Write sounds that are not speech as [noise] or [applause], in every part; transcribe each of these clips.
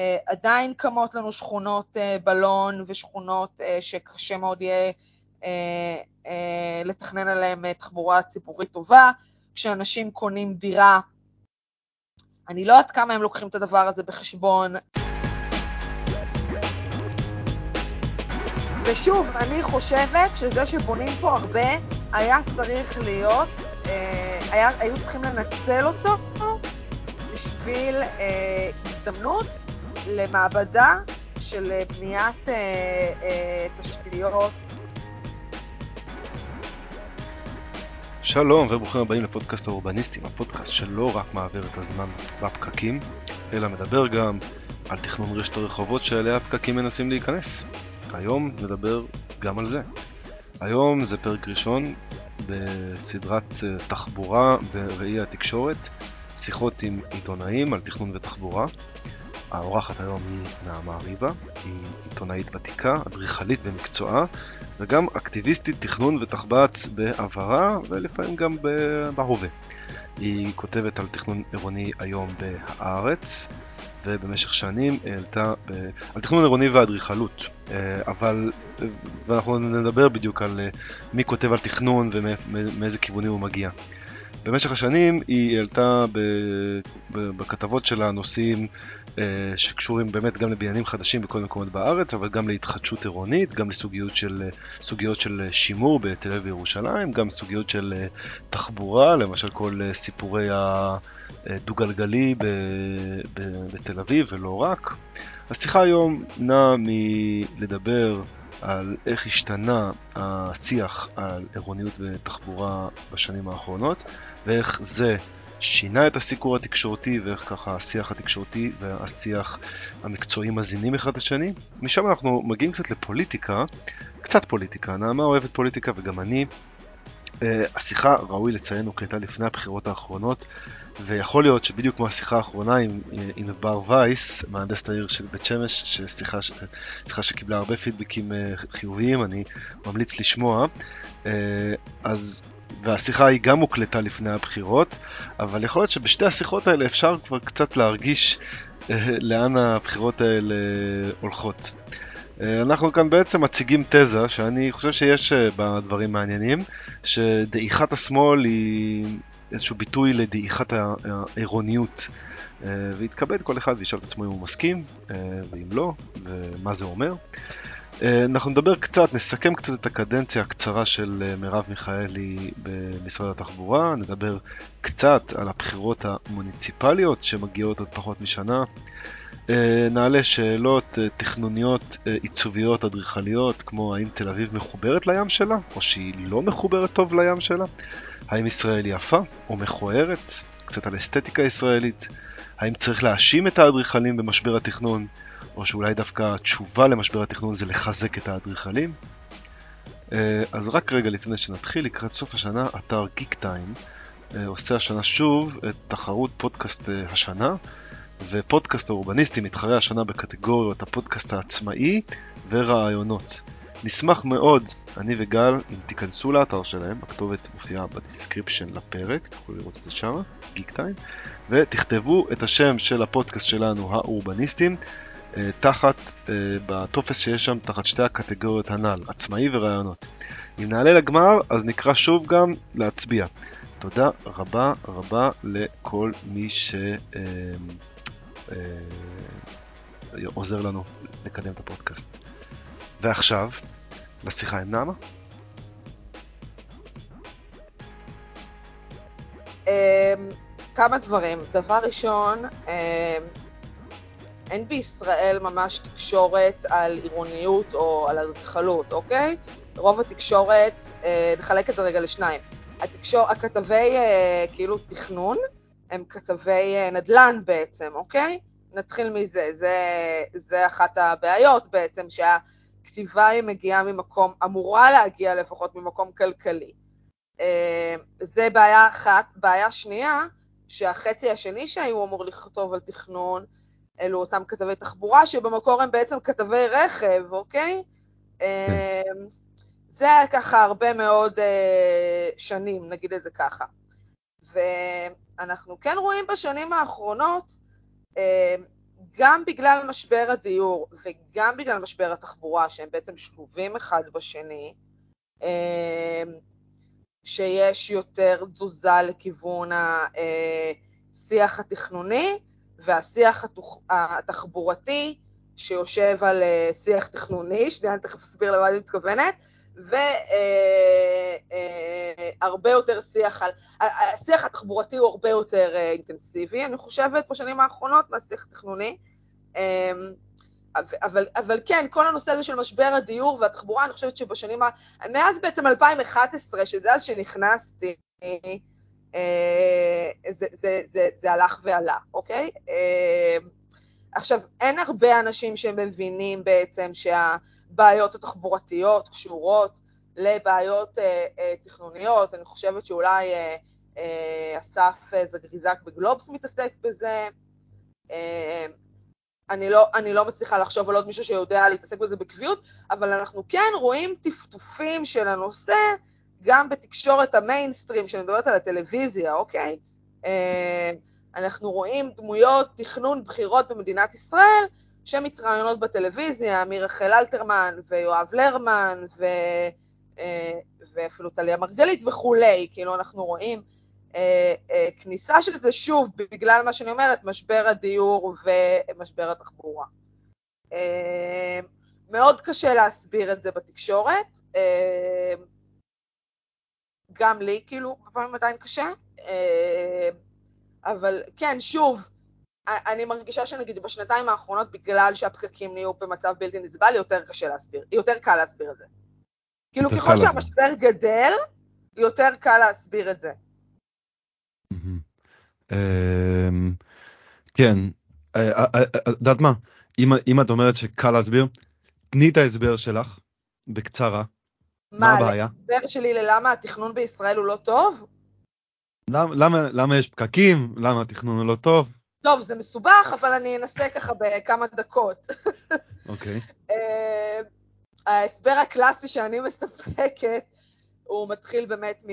אה, עדיין קמות לנו שכונות אה, בלון ושכונות אה, שקשה מאוד יהיה לתכנן עליהן תחבורה ציבורית טובה. כשאנשים קונים דירה, אני לא יודעת כמה הם לוקחים את הדבר הזה בחשבון. ושוב, אני חושבת שזה שבונים פה הרבה, היה צריך להיות, היה, היו צריכים לנצל אותו בשביל הזדמנות למעבדה של אה, בניית אה, אה, תשתיות. שלום וברוכים הבאים לפודקאסט האורבניסטים, הפודקאסט שלא רק מעביר את הזמן בפקקים, אלא מדבר גם על תכנון רשת הרחובות שאליה הפקקים מנסים להיכנס. היום נדבר גם על זה. היום זה פרק ראשון בסדרת אה, תחבורה בראי התקשורת, שיחות עם עיתונאים על תכנון ותחבורה. האורחת היום היא נעמה ריבה, היא עיתונאית ותיקה, אדריכלית במקצועה, וגם אקטיביסטית תכנון ותחבץ בעברה, ולפעמים גם בהווה. היא כותבת על תכנון עירוני היום בהארץ, ובמשך שנים העלתה ב... על תכנון עירוני ואדריכלות, אה, אבל, ואנחנו נדבר בדיוק על אה, מי כותב על תכנון ומאיזה כיוונים הוא מגיע. במשך השנים היא העלתה בכתבות שלה נושאים אה, שקשורים באמת גם לבניינים חדשים בכל מקומות בארץ, אבל גם להתחדשות עירונית, גם לסוגיות של, סוגיות של שימור בתל אביב וירושלים, גם סוגיות של אה, תחבורה, למשל כל אה, סיפורי הדו-גלגלי בתל אביב ולא רק. השיחה היום נעה מלדבר על איך השתנה השיח על עירוניות ותחבורה בשנים האחרונות, ואיך זה שינה את הסיקור התקשורתי, ואיך ככה השיח התקשורתי והשיח המקצועי מזינים אחד את השני. משם אנחנו מגיעים קצת לפוליטיקה, קצת פוליטיקה, נעמה אוהבת פוליטיקה וגם אני. Uh, השיחה, ראוי לציין, הוקלטה לפני הבחירות האחרונות, ויכול להיות שבדיוק כמו השיחה האחרונה עם ענבר וייס, מהנדסת העיר של בית שמש, ששיחה שיחה שקיבלה הרבה פידבקים uh, חיוביים, אני ממליץ לשמוע. Uh, אז והשיחה היא גם הוקלטה לפני הבחירות, אבל יכול להיות שבשתי השיחות האלה אפשר כבר קצת להרגיש אה, לאן הבחירות האלה הולכות. אה, אנחנו כאן בעצם מציגים תזה שאני חושב שיש אה, בה דברים מעניינים, שדעיכת השמאל היא איזשהו ביטוי לדעיכת העירוניות. ויתכבד כל אחד וישאל את עצמו אם הוא מסכים, ואם לא, ומה זה אומר. אה, אנחנו נדבר קצת, נסכם קצת את הקדנציה הקצרה של אה, מרב מיכאלי במשרד התחבורה, נדבר קצת על הבחירות המוניציפליות שמגיעות עוד פחות משנה, אה, נעלה שאלות תכנוניות, עיצוביות, אדריכליות, כמו האם תל אביב מחוברת לים שלה, או שהיא לא מחוברת טוב לים שלה, האם ישראל יפה או מכוערת, קצת על אסתטיקה ישראלית, האם צריך להאשים את האדריכלים במשבר התכנון, או שאולי דווקא התשובה למשבר התכנון זה לחזק את האדריכלים. אה, אז רק רגע לפני שנתחיל, לקראת סוף השנה, אתר טיים אה, עושה השנה שוב את תחרות פודקאסט אה, השנה, ופודקאסט האורבניסטים מתחרה השנה בקטגוריות הפודקאסט העצמאי ורעיונות. נשמח מאוד, אני וגל, אם תיכנסו לאתר שלהם, הכתובת מופיעה ב description לפרק, תוכלו לראות את זה שם, Geektime, ותכתבו את השם של הפודקאסט שלנו, האורבניסטים, אה, תחת, אה, בטופס שיש שם, תחת שתי הקטגוריות הנ"ל, עצמאי ורעיונות. אם נעלה לגמר, אז נקרא שוב גם להצביע. תודה רבה רבה לכל מי שעוזר אה, לנו לקדם את הפודקאסט. ועכשיו, לשיחה עם נעמה. כמה דברים. דבר ראשון, אין בישראל ממש תקשורת על עירוניות או על אדריכלות, אוקיי? רוב התקשורת, אה, נחלק את זה רגע לשניים. התקשור, הכתבי אה, כאילו תכנון הם כתבי אה, נדל"ן בעצם, אוקיי? נתחיל מזה, זה, זה אחת הבעיות בעצם, שהכתיבה היא מגיעה ממקום, אמורה להגיע לפחות ממקום כלכלי. אה, זה בעיה אחת. בעיה שנייה, שהחצי השני שהיו אמור לכתוב על תכנון, אלו אותם כתבי תחבורה, שבמקור הם בעצם כתבי רכב, אוקיי? כן. אמ, זה היה ככה הרבה מאוד אה, שנים, נגיד את זה ככה. ואנחנו כן רואים בשנים האחרונות, גם בגלל משבר הדיור וגם בגלל משבר התחבורה, שהם בעצם שלובים אחד בשני, אה, שיש יותר תזוזה לכיוון השיח התכנוני והשיח התחבורתי שיושב על שיח תכנוני, שנייה אני תכף אסביר למה אני מתכוונת, והרבה יותר שיח על... השיח התחבורתי הוא הרבה יותר אינטנסיבי, אני חושבת, בשנים האחרונות מהשיח התכנוני. אבל, אבל כן, כל הנושא הזה של משבר הדיור והתחבורה, אני חושבת שבשנים ה... מאז בעצם 2011, שזה אז שנכנסתי, זה, זה, זה, זה הלך ועלה, אוקיי? עכשיו, אין הרבה אנשים שמבינים בעצם שה... בעיות התחבורתיות קשורות לבעיות אה, אה, תכנוניות. אני חושבת שאולי אה, אסף זגריזק בגלובס מתעסק בזה. אני לא, אני לא מצליחה לחשוב על עוד מישהו שיודע להתעסק בזה בקביעות, אבל אנחנו כן רואים טפטופים של הנושא גם בתקשורת המיינסטרים, שאני מדברת על הטלוויזיה, אוקיי? אנחנו רואים דמויות תכנון בחירות במדינת ישראל שמתראיינות בטלוויזיה, מירחל אלתרמן ויואב לרמן ו... אה, ואפילו טליה מרגלית וכולי, כאילו אנחנו רואים אה, אה, כניסה של זה שוב בגלל מה שאני אומרת, משבר הדיור ומשבר התחבורה. מאוד קשה להסביר את זה בתקשורת, גם לי כאילו, בפעמים עדיין קשה, אבל כן, שוב, אני מרגישה שנגיד בשנתיים האחרונות, בגלל שהפקקים נהיו במצב בלתי נסבל, יותר קשה להסביר, יותר קל להסביר את זה. כאילו ככל שהמשבר גדל, יותר קל להסביר את זה. אמ, כן, אה, אה, אה, את יודעת מה? אם את אומרת שקל להסביר, תני את ההסבר שלך, בקצרה. מה הבעיה? מה, ההסבר שלי ללמה התכנון בישראל הוא לא טוב? למה יש פקקים? למה התכנון הוא לא טוב? טוב, זה מסובך, אבל אני אנסה ככה בכמה דקות. אוקיי. אה, ההסבר הקלאסי שאני מספקת, הוא מתחיל באמת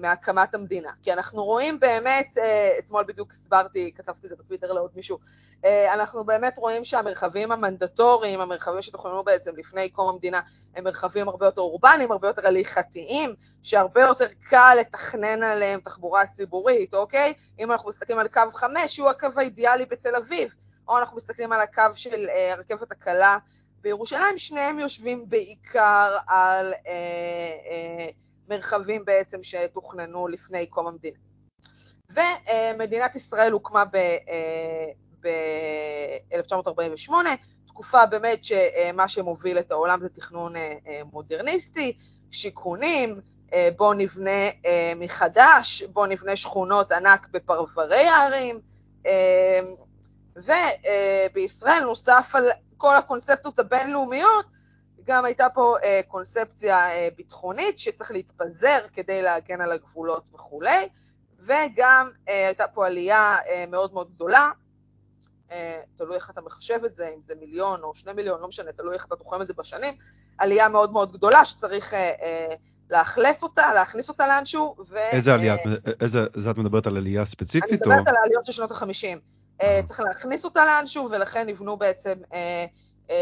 מהקמת המדינה. כי אנחנו רואים באמת, אה, אתמול בדיוק הסברתי, כתבתי את זה בטוויטר לעוד מישהו, אה, אנחנו באמת רואים שהמרחבים המנדטוריים, המרחבים שתוכננו בעצם לפני קום המדינה, הם מרחבים הרבה יותר אורבניים, הרבה יותר הליכתיים, שהרבה יותר קל לתכנן עליהם תחבורה ציבורית, אוקיי? אם אנחנו מסתכלים על קו 5, שהוא הקו האידיאלי בתל אביב, או אנחנו מסתכלים על הקו של אה, הרכבת הקלה בירושלים, שניהם יושבים בעיקר על אה, אה, מרחבים בעצם שתוכננו לפני קום המדינה. ומדינת ישראל הוקמה ב-1948, ב- תקופה באמת שמה שמוביל את העולם זה תכנון אה, אה, מודרניסטי, שיכונים, אה, בואו נבנה מחדש, בואו נבנה שכונות ענק בפרברי הערים, ובישראל נוסף על כל הקונספציות הבינלאומיות, גם הייתה פה קונספציה ביטחונית שצריך להתפזר כדי להגן על הגבולות וכולי, וגם הייתה פה עלייה מאוד מאוד גדולה אה, תלוי איך אתה מחשב את זה, אם זה מיליון או שני מיליון, לא משנה, תלוי איך אתה תוחם את זה בשנים, עלייה מאוד מאוד גדולה שצריך אה, אה, לאכלס אותה, להכניס אותה לאנשהו. ו, איזה עלייה? איזה, זה את מדברת על עלייה ספציפית? אני מדברת או... על העליות של שנות ה-50. צריך להכניס אותה לאנשהו, ולכן נבנו בעצם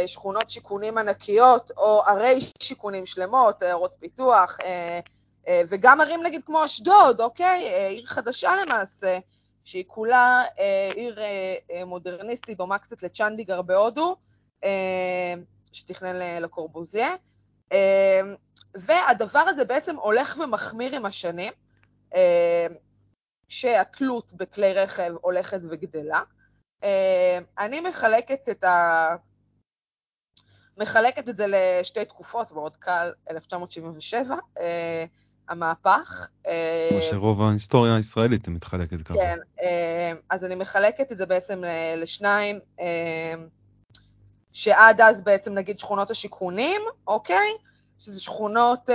שכונות שיכונים ענקיות, או ערי שיכונים שלמות, עיירות פיתוח, וגם ערים נגיד כמו אשדוד, אוקיי? עיר חדשה למעשה. שהיא כולה אה, עיר אה, אה, מודרניסטית, דומה קצת לצ'נדיגר בהודו, אה, שתכנן לקורבוזיה. אה, והדבר הזה בעצם הולך ומחמיר עם השנים, אה, שהתלות בכלי רכב הולכת וגדלה. אה, אני מחלקת את ה... מחלקת את זה לשתי תקופות, מאוד קל, 1977, אה, המהפך. כמו אה, שרוב ההיסטוריה הישראלית מתחלקת ככה. כן, אה, אז אני מחלקת את זה בעצם לשניים, אה, שעד אז בעצם נגיד שכונות השיכונים, אוקיי? שזה שכונות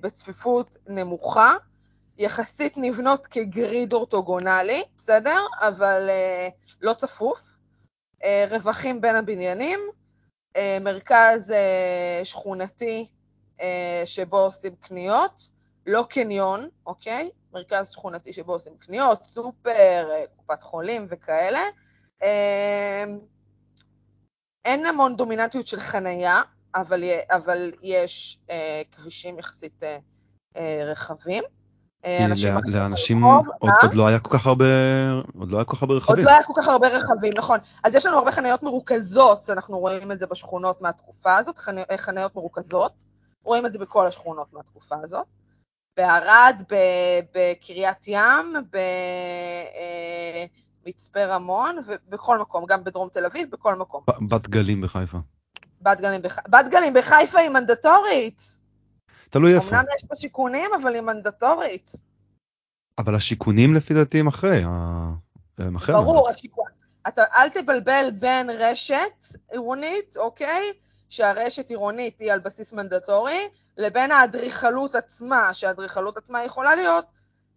בצפיפות נמוכה, יחסית נבנות כגריד אורתוגונלי, בסדר? אבל לא צפוף. רווחים בין הבניינים, מרכז שכונתי אה, שבו עושים קניות, לא קניון, אוקיי? מרכז שכונתי שבו עושים קניות, סופר, אה, קופת חולים וכאלה, אה, אין המון דומיננטיות של חנייה, אבל, אבל יש אה, כבישים יחסית אה, אה, רחבים. אה, לאנשים עוד, אה? עוד לא היה כל כך הרבה, עוד לא היה כל כך הרבה רכבים. עוד לא היה כל כך הרבה רכבים, נכון. אז יש לנו הרבה חניות מרוכזות, אנחנו רואים את זה בשכונות מהתקופה הזאת, חניות מרוכזות. רואים את זה בכל השכונות מהתקופה הזאת. בערד, בקריית ים, במצפה אה, רמון, ובכל מקום, גם בדרום תל אביב, בכל מקום. בת גלים בחיפה. בת גלים בחיפה היא מנדטורית. תלוי איפה. אמנם יש פה שיכונים, אבל היא מנדטורית. אבל השיכונים לפי דעתי הם אחרי, הם אחרי ברור, השיכון. אתה, אל תבלבל בין רשת עירונית, אוקיי? שהרשת עירונית היא על בסיס מנדטורי, לבין האדריכלות עצמה, שהאדריכלות עצמה יכולה להיות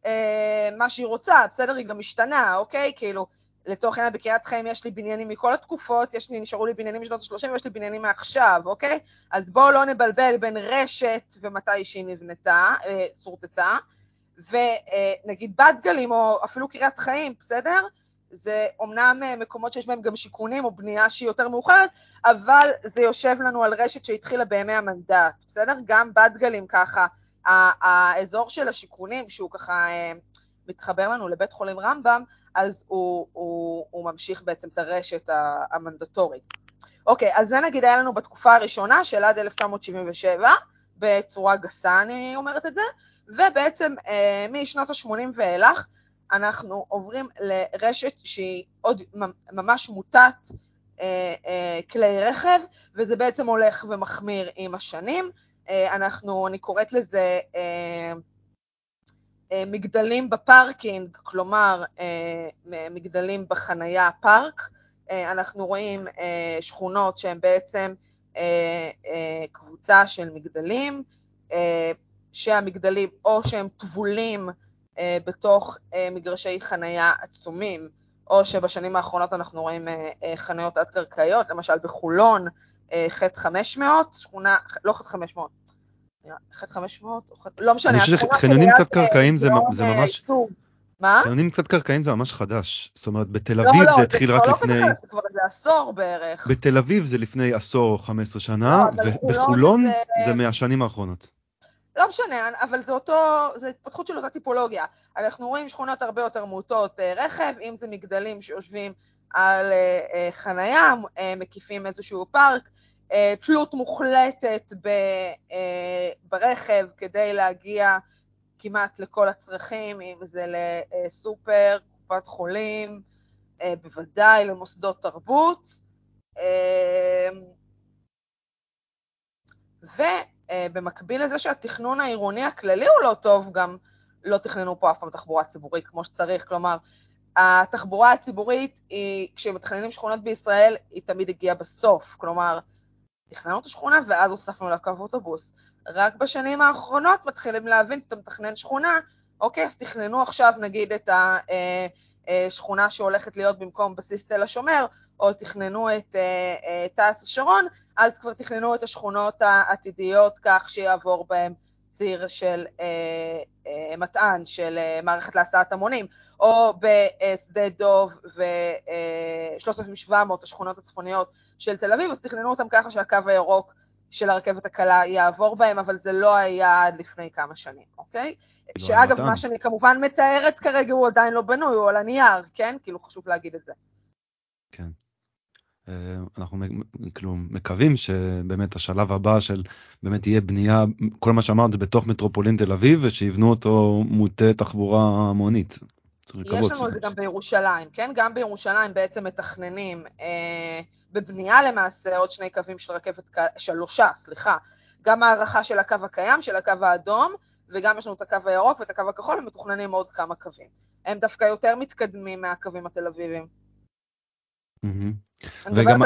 אה, מה שהיא רוצה, בסדר? היא גם משתנה, אוקיי? כאילו, לצורך העניין בקריית חיים יש לי בניינים מכל התקופות, יש לי, נשארו לי בניינים משנות ה-30 ויש לי בניינים מעכשיו, אוקיי? אז בואו לא נבלבל בין רשת ומתי שהיא נבנתה, אה, שורטטה, ונגיד בת גלים או אפילו קריית חיים, בסדר? זה אומנם אה, מקומות שיש בהם גם שיכונים או בנייה שהיא יותר מאוחרת, אבל זה יושב לנו על רשת שהתחילה בימי המנדט, בסדר? גם בת גלים ככה, האזור של השיכונים, שהוא ככה אה, מתחבר לנו לבית חולים רמב"ם, אז הוא, הוא, הוא ממשיך בעצם את הרשת המנדטורית. אוקיי, אז זה נגיד היה לנו בתקופה הראשונה של עד 1977, בצורה גסה אני אומרת את זה, ובעצם אה, משנות ה-80 ואילך, אנחנו עוברים לרשת שהיא עוד ממש מוטת אה, אה, כלי רכב, וזה בעצם הולך ומחמיר עם השנים. אה, אנחנו, אני קוראת לזה אה, מגדלים ב parking, כלומר אה, מגדלים בחנייה פארק. אה, אנחנו רואים אה, שכונות שהן בעצם אה, אה, קבוצה של מגדלים, אה, שהמגדלים או שהם טבולים אה, בתוך אה, מגרשי חנייה עצומים, או שבשנים האחרונות אנחנו רואים אה, חניות תת-קרקעיות, למשל בחולון, חטא 500, שכונה, לא חטא 500, 500, לא משנה, אני חושב שחניונים תת-קרקעיים זה ממש... מה? חניונים קצת קרקעיים זה ממש חדש. זאת אומרת, בתל לא, אביב לא, זה התחיל רק לפני... לא, לא, זה כבר איזה עשור בערך. בתל אביב זה לפני עשור או 15 שנה, לא, ובחולון זה... זה מהשנים האחרונות. לא משנה, אבל זה אותו, זה התפתחות של אותה טיפולוגיה. אנחנו רואים שכונות הרבה יותר מוטות אה, רכב, אם זה מגדלים שיושבים על אה, אה, חנייה, מקיפים איזשהו פארק, תלות מוחלטת ברכב כדי להגיע כמעט לכל הצרכים, אם זה לסופר, קופת חולים, בוודאי למוסדות תרבות. ו... אה, במקביל לזה שהתכנון העירוני הכללי הוא לא טוב, גם לא תכננו פה אף פעם תחבורה ציבורית כמו שצריך, כלומר, התחבורה הציבורית היא, כשמתכננים שכונות בישראל, היא תמיד הגיעה בסוף, כלומר, תכננו את השכונה ואז הוספנו לה קו אוטובוס. רק בשנים האחרונות מתחילים להבין שאתה מתכנן שכונה, אוקיי, אז תכננו עכשיו נגיד את השכונה אה, אה, שהולכת להיות במקום בסיס תל השומר, או תכננו את תעש השרון, אז כבר תכננו את השכונות העתידיות כך שיעבור בהן ציר של אה, אה, מטען, של אה, מערכת להסעת המונים, או בשדה דוב ו-3700, אה, השכונות הצפוניות של תל אביב, אז תכננו אותם ככה שהקו הירוק של הרכבת הקלה יעבור בהם, אבל זה לא היה עד לפני כמה שנים, אוקיי? לא שאגב, מה שאני כמובן מתארת כרגע הוא עדיין לא בנוי, הוא על הנייר, כן? כאילו חשוב להגיד את זה. כן. אה, אנחנו כאילו מקווים שבאמת השלב הבא של באמת יהיה בנייה, כל מה שאמרת זה בתוך מטרופולין תל אביב ושיבנו אותו מוטה תחבורה המונית. יש לנו את זה גם בירושלים, כן? גם בירושלים בעצם מתכננים אה, בבנייה למעשה עוד שני קווים של רכבת, שלושה, סליחה, גם הערכה של הקו הקיים, של הקו האדום, וגם יש לנו את הקו הירוק ואת הקו הכחול, ומתוכננים עוד כמה קווים. הם דווקא יותר מתקדמים מהקווים התל אביביים. Mm-hmm. וגם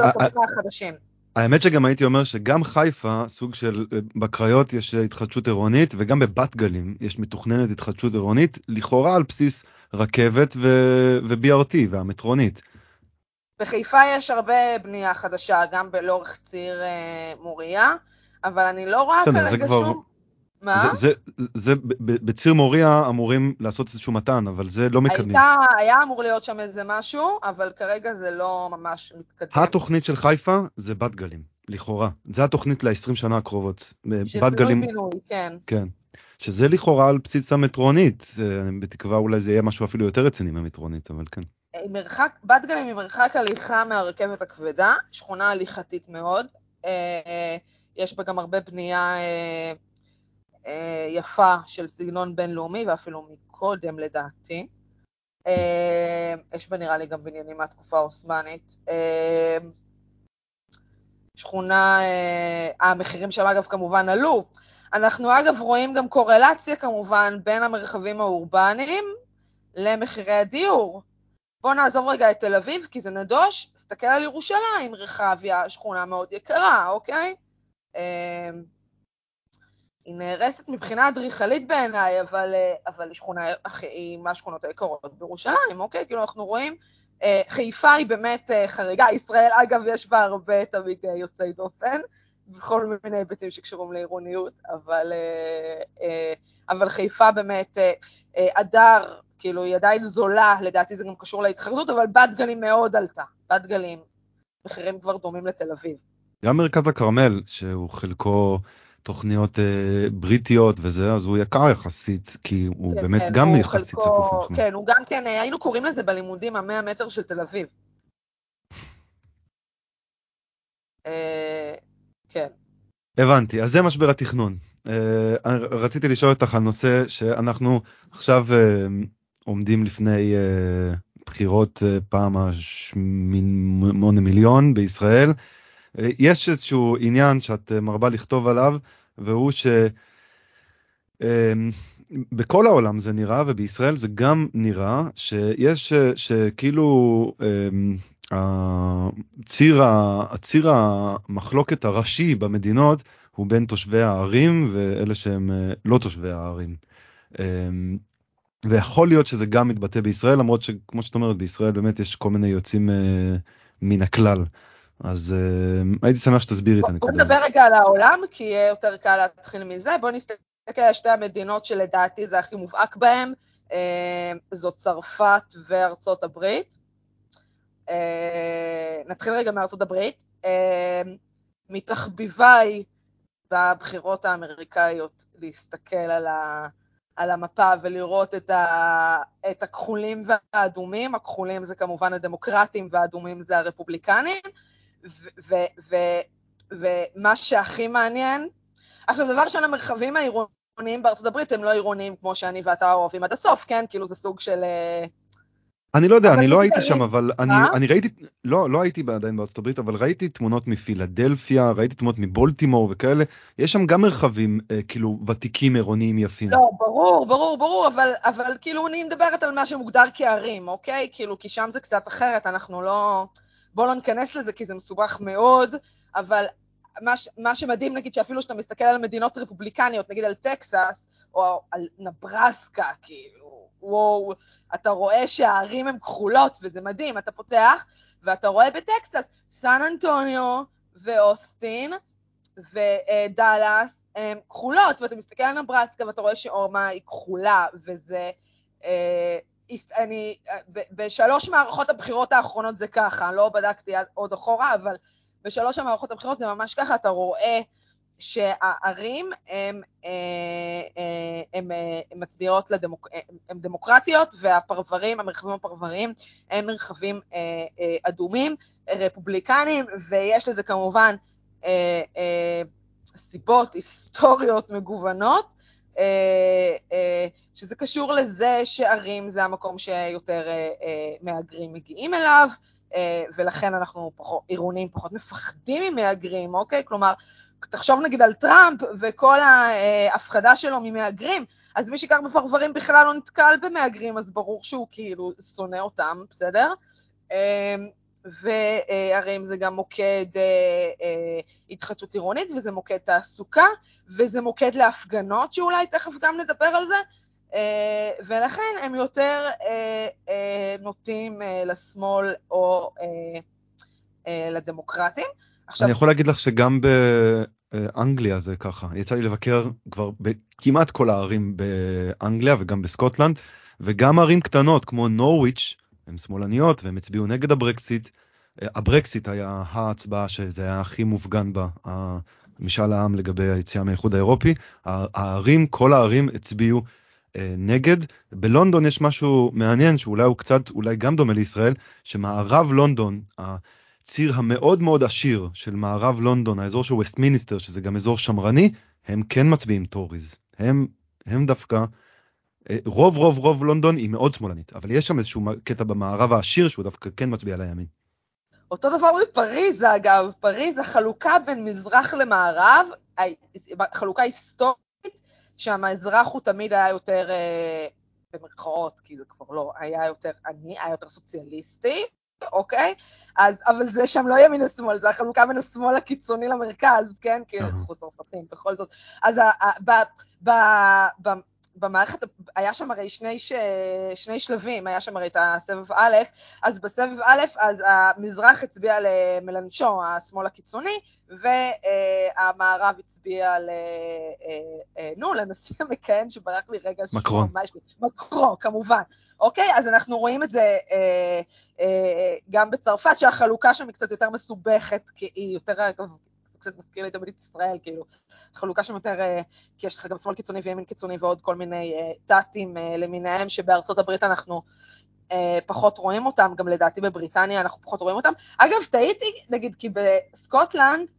האמת שגם הייתי אומר שגם חיפה סוג של אה, בקריות יש התחדשות עירונית וגם בבת גלים יש מתוכננת התחדשות עירונית לכאורה על בסיס רכבת ו- ו-BRT והמטרונית. בחיפה יש הרבה בנייה חדשה גם לאורך ציר אה, מוריה אבל אני לא רואה כרגע. שום... מה? זה, זה, זה בציר מוריה אמורים לעשות איזשהו מתן, אבל זה לא מקדמים. הייתה, היה אמור להיות שם איזה משהו, אבל כרגע זה לא ממש מתקדם. התוכנית של חיפה זה בת גלים, לכאורה. זה התוכנית ל-20 שנה הקרובות. של פינוי-בינוי, כן. כן. שזה לכאורה על בסיס המטרונית, אני בתקווה אולי זה יהיה משהו אפילו יותר רציני מהמטרונית, אבל כן. מרחק, בת גלים היא מרחק הליכה מהרכבת הכבדה, שכונה הליכתית מאוד. אה, יש בה גם הרבה בנייה אה, אה, יפה של סגנון בינלאומי, ואפילו מקודם לדעתי. יש בה נראה לי גם בניינים מהתקופה העות'מאנית. שכונה, המחירים שם אגב כמובן עלו. אנחנו אגב רואים גם קורלציה כמובן בין המרחבים האורבניים למחירי הדיור. בואו נעזוב רגע את תל אביב, כי זה נדוש, תסתכל על ירושלים, רחביה, שכונה מאוד יקרה, אוקיי? היא נהרסת מבחינה אדריכלית בעיניי, אבל, אה, אבל היא שכונה, היא מהשכונות היקרות בירושלים, אוקיי? כאילו אנחנו רואים, אה, חיפה היא באמת אה, חריגה, ישראל אגב יש בה הרבה תמיד יוצאי דופן, בכל מיני היבטים שקשורים לעירוניות, אבל, אבל חיפה באמת, הדר, כאילו היא עדיין זולה, לדעתי זה גם קשור להתחרדות, אבל בת גלים מאוד עלתה, בת גלים, מחירים כבר דומים לתל אביב. גם מרכז הכרמל, שהוא חלקו תוכניות אה, בריטיות וזה, אז הוא יקר יחסית, כי הוא כן, באמת כן, גם הוא יחסית צפוף מחמיר. כן, הוא גם כן, אה, היינו קוראים לזה בלימודים המאה מטר של תל אביב. אה, כן. הבנתי, אז זה משבר התכנון. אה, רציתי לשאול אותך על נושא שאנחנו עכשיו אה, עומדים לפני אה, בחירות אה, פעם השמונה מיליון בישראל. אה, יש איזשהו עניין שאת אה, מרבה לכתוב עליו, והוא שבכל העולם זה נראה, ובישראל זה גם נראה, שיש, שכאילו הציר, הציר המחלוקת הראשי במדינות הוא בין תושבי הערים ואלה שהם לא תושבי הערים. ויכול להיות שזה גם מתבטא בישראל, למרות שכמו שאת אומרת, בישראל באמת יש כל מיני יוצאים מן הכלל. אז uh, הייתי שמח שתסבירי את הנקודה. בוא נדבר רגע על העולם, כי יהיה יותר קל להתחיל מזה. בוא נסתכל על שתי המדינות שלדעתי זה הכי מובהק בהן, uh, זאת צרפת וארצות הברית. Uh, נתחיל רגע מארצות הברית. Uh, מתחביביי בבחירות האמריקאיות להסתכל על, ה, על המפה ולראות את, ה, את הכחולים והאדומים. הכחולים זה כמובן הדמוקרטים והאדומים זה הרפובליקנים. ומה שהכי מעניין, עכשיו, דבר ראשון, המרחבים העירוניים בארצות הברית הם לא עירוניים כמו שאני ואתה אוהבים עד הסוף, כן? כאילו זה סוג של... אה, אני לא יודע, אני לא הייתי שם, אבל אני, אני ראיתי, לא, לא הייתי עדיין בארצות הברית, אבל ראיתי תמונות מפילדלפיה, ראיתי תמונות מבולטימור וכאלה, יש שם גם מרחבים אה, כאילו ותיקים עירוניים יפים. לא, ברור, ברור, ברור, אבל, אבל כאילו אני מדברת על מה שמוגדר כערים, אוקיי? כאילו, כי שם זה קצת אחרת, אנחנו לא... בואו לא ניכנס לזה כי זה מסובך מאוד, אבל מה, מה שמדהים, נגיד, שאפילו כשאתה מסתכל על מדינות רפובליקניות, נגיד על טקסס, או על נברסקה, כאילו, וואו, אתה רואה שהערים הן כחולות, וזה מדהים, אתה פותח, ואתה רואה בטקסס, סן אנטוניו ואוסטין ודאלאס הן כחולות, ואתה מסתכל על נברסקה ואתה רואה שאורמה היא כחולה, וזה... אה, אני, בשלוש מערכות הבחירות האחרונות זה ככה, לא בדקתי עוד אחורה, אבל בשלוש המערכות הבחירות זה ממש ככה, אתה רואה שהערים הן אה, מצביעות לדמוק... הן דמוקרטיות, והפרברים, המרחבים הפרבריים, הם מרחבים אה, אה, אדומים, רפובליקניים, ויש לזה כמובן סיבות היסטוריות מגוונות. אה, אה, שזה קשור לזה שערים זה המקום שיותר אה, מהגרים מגיעים אליו, ולכן אנחנו פחות, עירונים פחות מפחדים ממהגרים, אוקיי? כלומר, תחשוב נגיד על טראמפ וכל ההפחדה שלו ממהגרים, אז מי שגר בפרברים בכלל לא נתקל במהגרים, אז ברור שהוא כאילו שונא אותם, בסדר? וערים זה גם מוקד אה, אה, התחדשות עירונית, וזה מוקד תעסוקה, וזה מוקד להפגנות, שאולי תכף גם נדבר על זה, אה, ולכן הם יותר נוטים לשמאל או לדמוקרטים. עכשיו... אני יכול להגיד לך שגם ב... אנגליה זה ככה, יצא לי לבקר כבר בכמעט כל הערים באנגליה וגם בסקוטלנד, וגם ערים קטנות כמו נורוויץ', הן שמאלניות והם הצביעו נגד הברקסיט. הברקסיט היה ההצבעה שזה היה הכי מופגן בה, משאל העם לגבי היציאה מהאיחוד האירופי. הערים, כל הערים הצביעו אה, נגד. בלונדון יש משהו מעניין שאולי הוא קצת, אולי גם דומה לישראל, שמערב לונדון, הציר המאוד מאוד עשיר של מערב לונדון, האזור של ווסטמינסטר, שזה גם אזור שמרני, הם כן מצביעים Tories. הם, הם דווקא, אה, רוב רוב רוב לונדון היא מאוד שמאלנית, אבל יש שם איזשהו קטע במערב העשיר שהוא דווקא כן מצביע לימין. אותו דבר בפריז, אגב, פריז, החלוקה בין מזרח למערב, חלוקה היסטורית, שהמזרח הוא תמיד היה יותר, אה, במרכאות, כי זה כבר לא, היה יותר עני, היה יותר סוציאליסטי, אוקיי? אז, אבל זה שם לא ימין ושמאל, זה החלוקה בין השמאל הקיצוני למרכז, כן? כי אנחנו צרפתים, בכל זאת. אז ב, ב, ב, במערכת, היה שם הרי שני, ש... שני שלבים, היה שם הרי את הסבב א', אז בסבב א', אז המזרח הצביע למלנצ'ו, השמאל הקיצוני, והמערב הצביע ל... אה, אה, נו, לנשיא המכהן שברח לי רגע. מקרון. מקרון, כמובן. אוקיי? אז אנחנו רואים את זה אה, אה, גם בצרפת, שהחלוקה שם היא קצת יותר מסובכת, כי היא יותר, אגב, קצת מזכיר לי תמיד את ישראל, כאילו, חלוקה שם יותר, אה, כי יש לך גם שמאל קיצוני וימין קיצוני ועוד כל מיני תתים אה, למיניהם, שבארצות הברית אנחנו אה, פחות רואים אותם, גם לדעתי בבריטניה אנחנו פחות רואים אותם. אגב, טעיתי, נגיד, כי בסקוטלנד,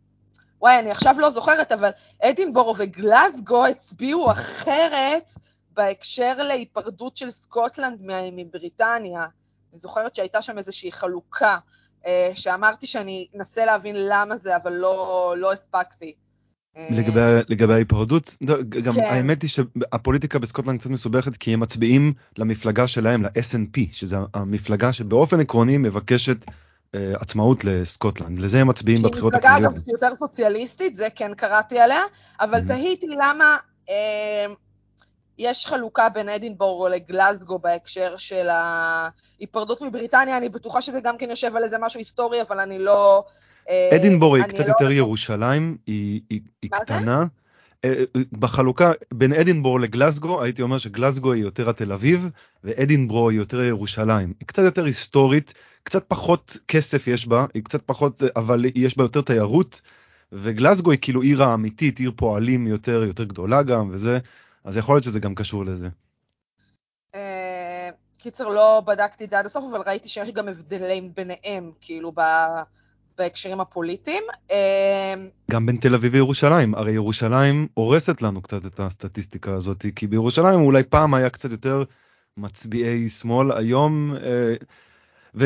וואי, אני עכשיו לא זוכרת, אבל אדינבורו וגלסגו הצביעו אחרת בהקשר להיפרדות של סקוטלנד מבריטניה. אני זוכרת שהייתה שם איזושהי חלוקה. אה, שאמרתי שאני אנסה להבין למה זה, אבל לא, לא הספקתי. לגבי, לגבי ההיפרדות, לא, גם כן. האמת היא שהפוליטיקה בסקוטלנד קצת מסובכת כי הם מצביעים למפלגה שלהם, ל-SNP, שזו המפלגה שבאופן עקרוני מבקשת uh, עצמאות לסקוטלנד. לזה הם מצביעים בבחירות הכלליות. שהיא מפלגה אגב יותר סוציאליסטית, זה כן קראתי עליה, אבל mm-hmm. תהיתי למה uh, יש חלוקה בין אדינבורו לגלזגו בהקשר של ההיפרדות מבריטניה, אני בטוחה שזה גם כן יושב על איזה משהו היסטורי, אבל אני לא... אה, אדינבורו היא קצת לא... יותר ירושלים, היא, היא, היא קטנה. זה? אה, בחלוקה בין אדינבורו לגלזגו, הייתי אומר שגלזגו היא יותר התל אביב, ואדינבורו היא יותר ירושלים. היא קצת יותר היסטורית, קצת פחות כסף יש בה, היא קצת פחות, אבל יש בה יותר תיירות, וגלזגו היא כאילו עיר האמיתית, עיר פועלים יותר, יותר גדולה גם, וזה, אז יכול להיות שזה גם קשור לזה. אה, קיצר, לא בדקתי את זה עד הסוף, אבל ראיתי שיש גם הבדלים ביניהם, כאילו, בהקשרים הפוליטיים. אה, גם בין תל אביב וירושלים, הרי ירושלים הורסת לנו קצת את הסטטיסטיקה הזאת, כי בירושלים אולי פעם היה קצת יותר מצביעי שמאל, היום... אה, ו...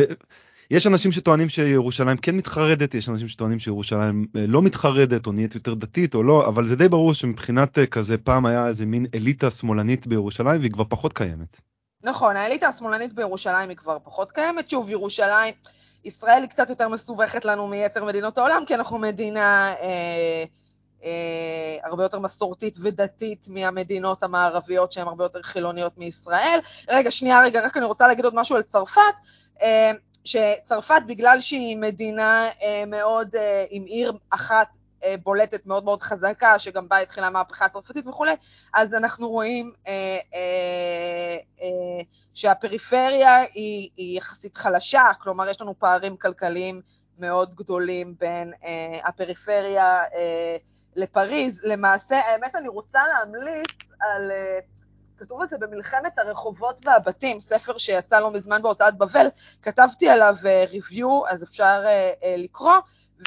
יש אנשים שטוענים שירושלים כן מתחרדת, יש אנשים שטוענים שירושלים אה, לא מתחרדת או נהיית יותר דתית או לא, אבל זה די ברור שמבחינת אה, כזה פעם היה איזה מין אליטה שמאלנית בירושלים והיא כבר פחות קיימת. נכון, האליטה השמאלנית בירושלים היא כבר פחות קיימת. שוב, ירושלים, ישראל היא קצת יותר מסובכת לנו מיתר מדינות העולם, כי אנחנו מדינה אה, אה, הרבה יותר מסורתית ודתית מהמדינות המערביות שהן הרבה יותר חילוניות מישראל. רגע, שנייה, רגע, רק אני רוצה להגיד עוד משהו על צרפת. אה, שצרפת, בגלל שהיא מדינה אה, מאוד, אה, עם עיר אחת אה, בולטת מאוד מאוד חזקה, שגם בה התחילה המהפכה הצרפתית וכולי, אז אנחנו רואים אה, אה, אה, שהפריפריה היא, היא יחסית חלשה, כלומר יש לנו פערים כלכליים מאוד גדולים בין אה, הפריפריה אה, לפריז. למעשה, האמת אני רוצה להמליץ על... אה, כתוב על זה במלחמת הרחובות והבתים, ספר שיצא לא מזמן בהוצאת בבל, כתבתי עליו ריוויו, אה, אז אפשר uh, uh, לקרוא,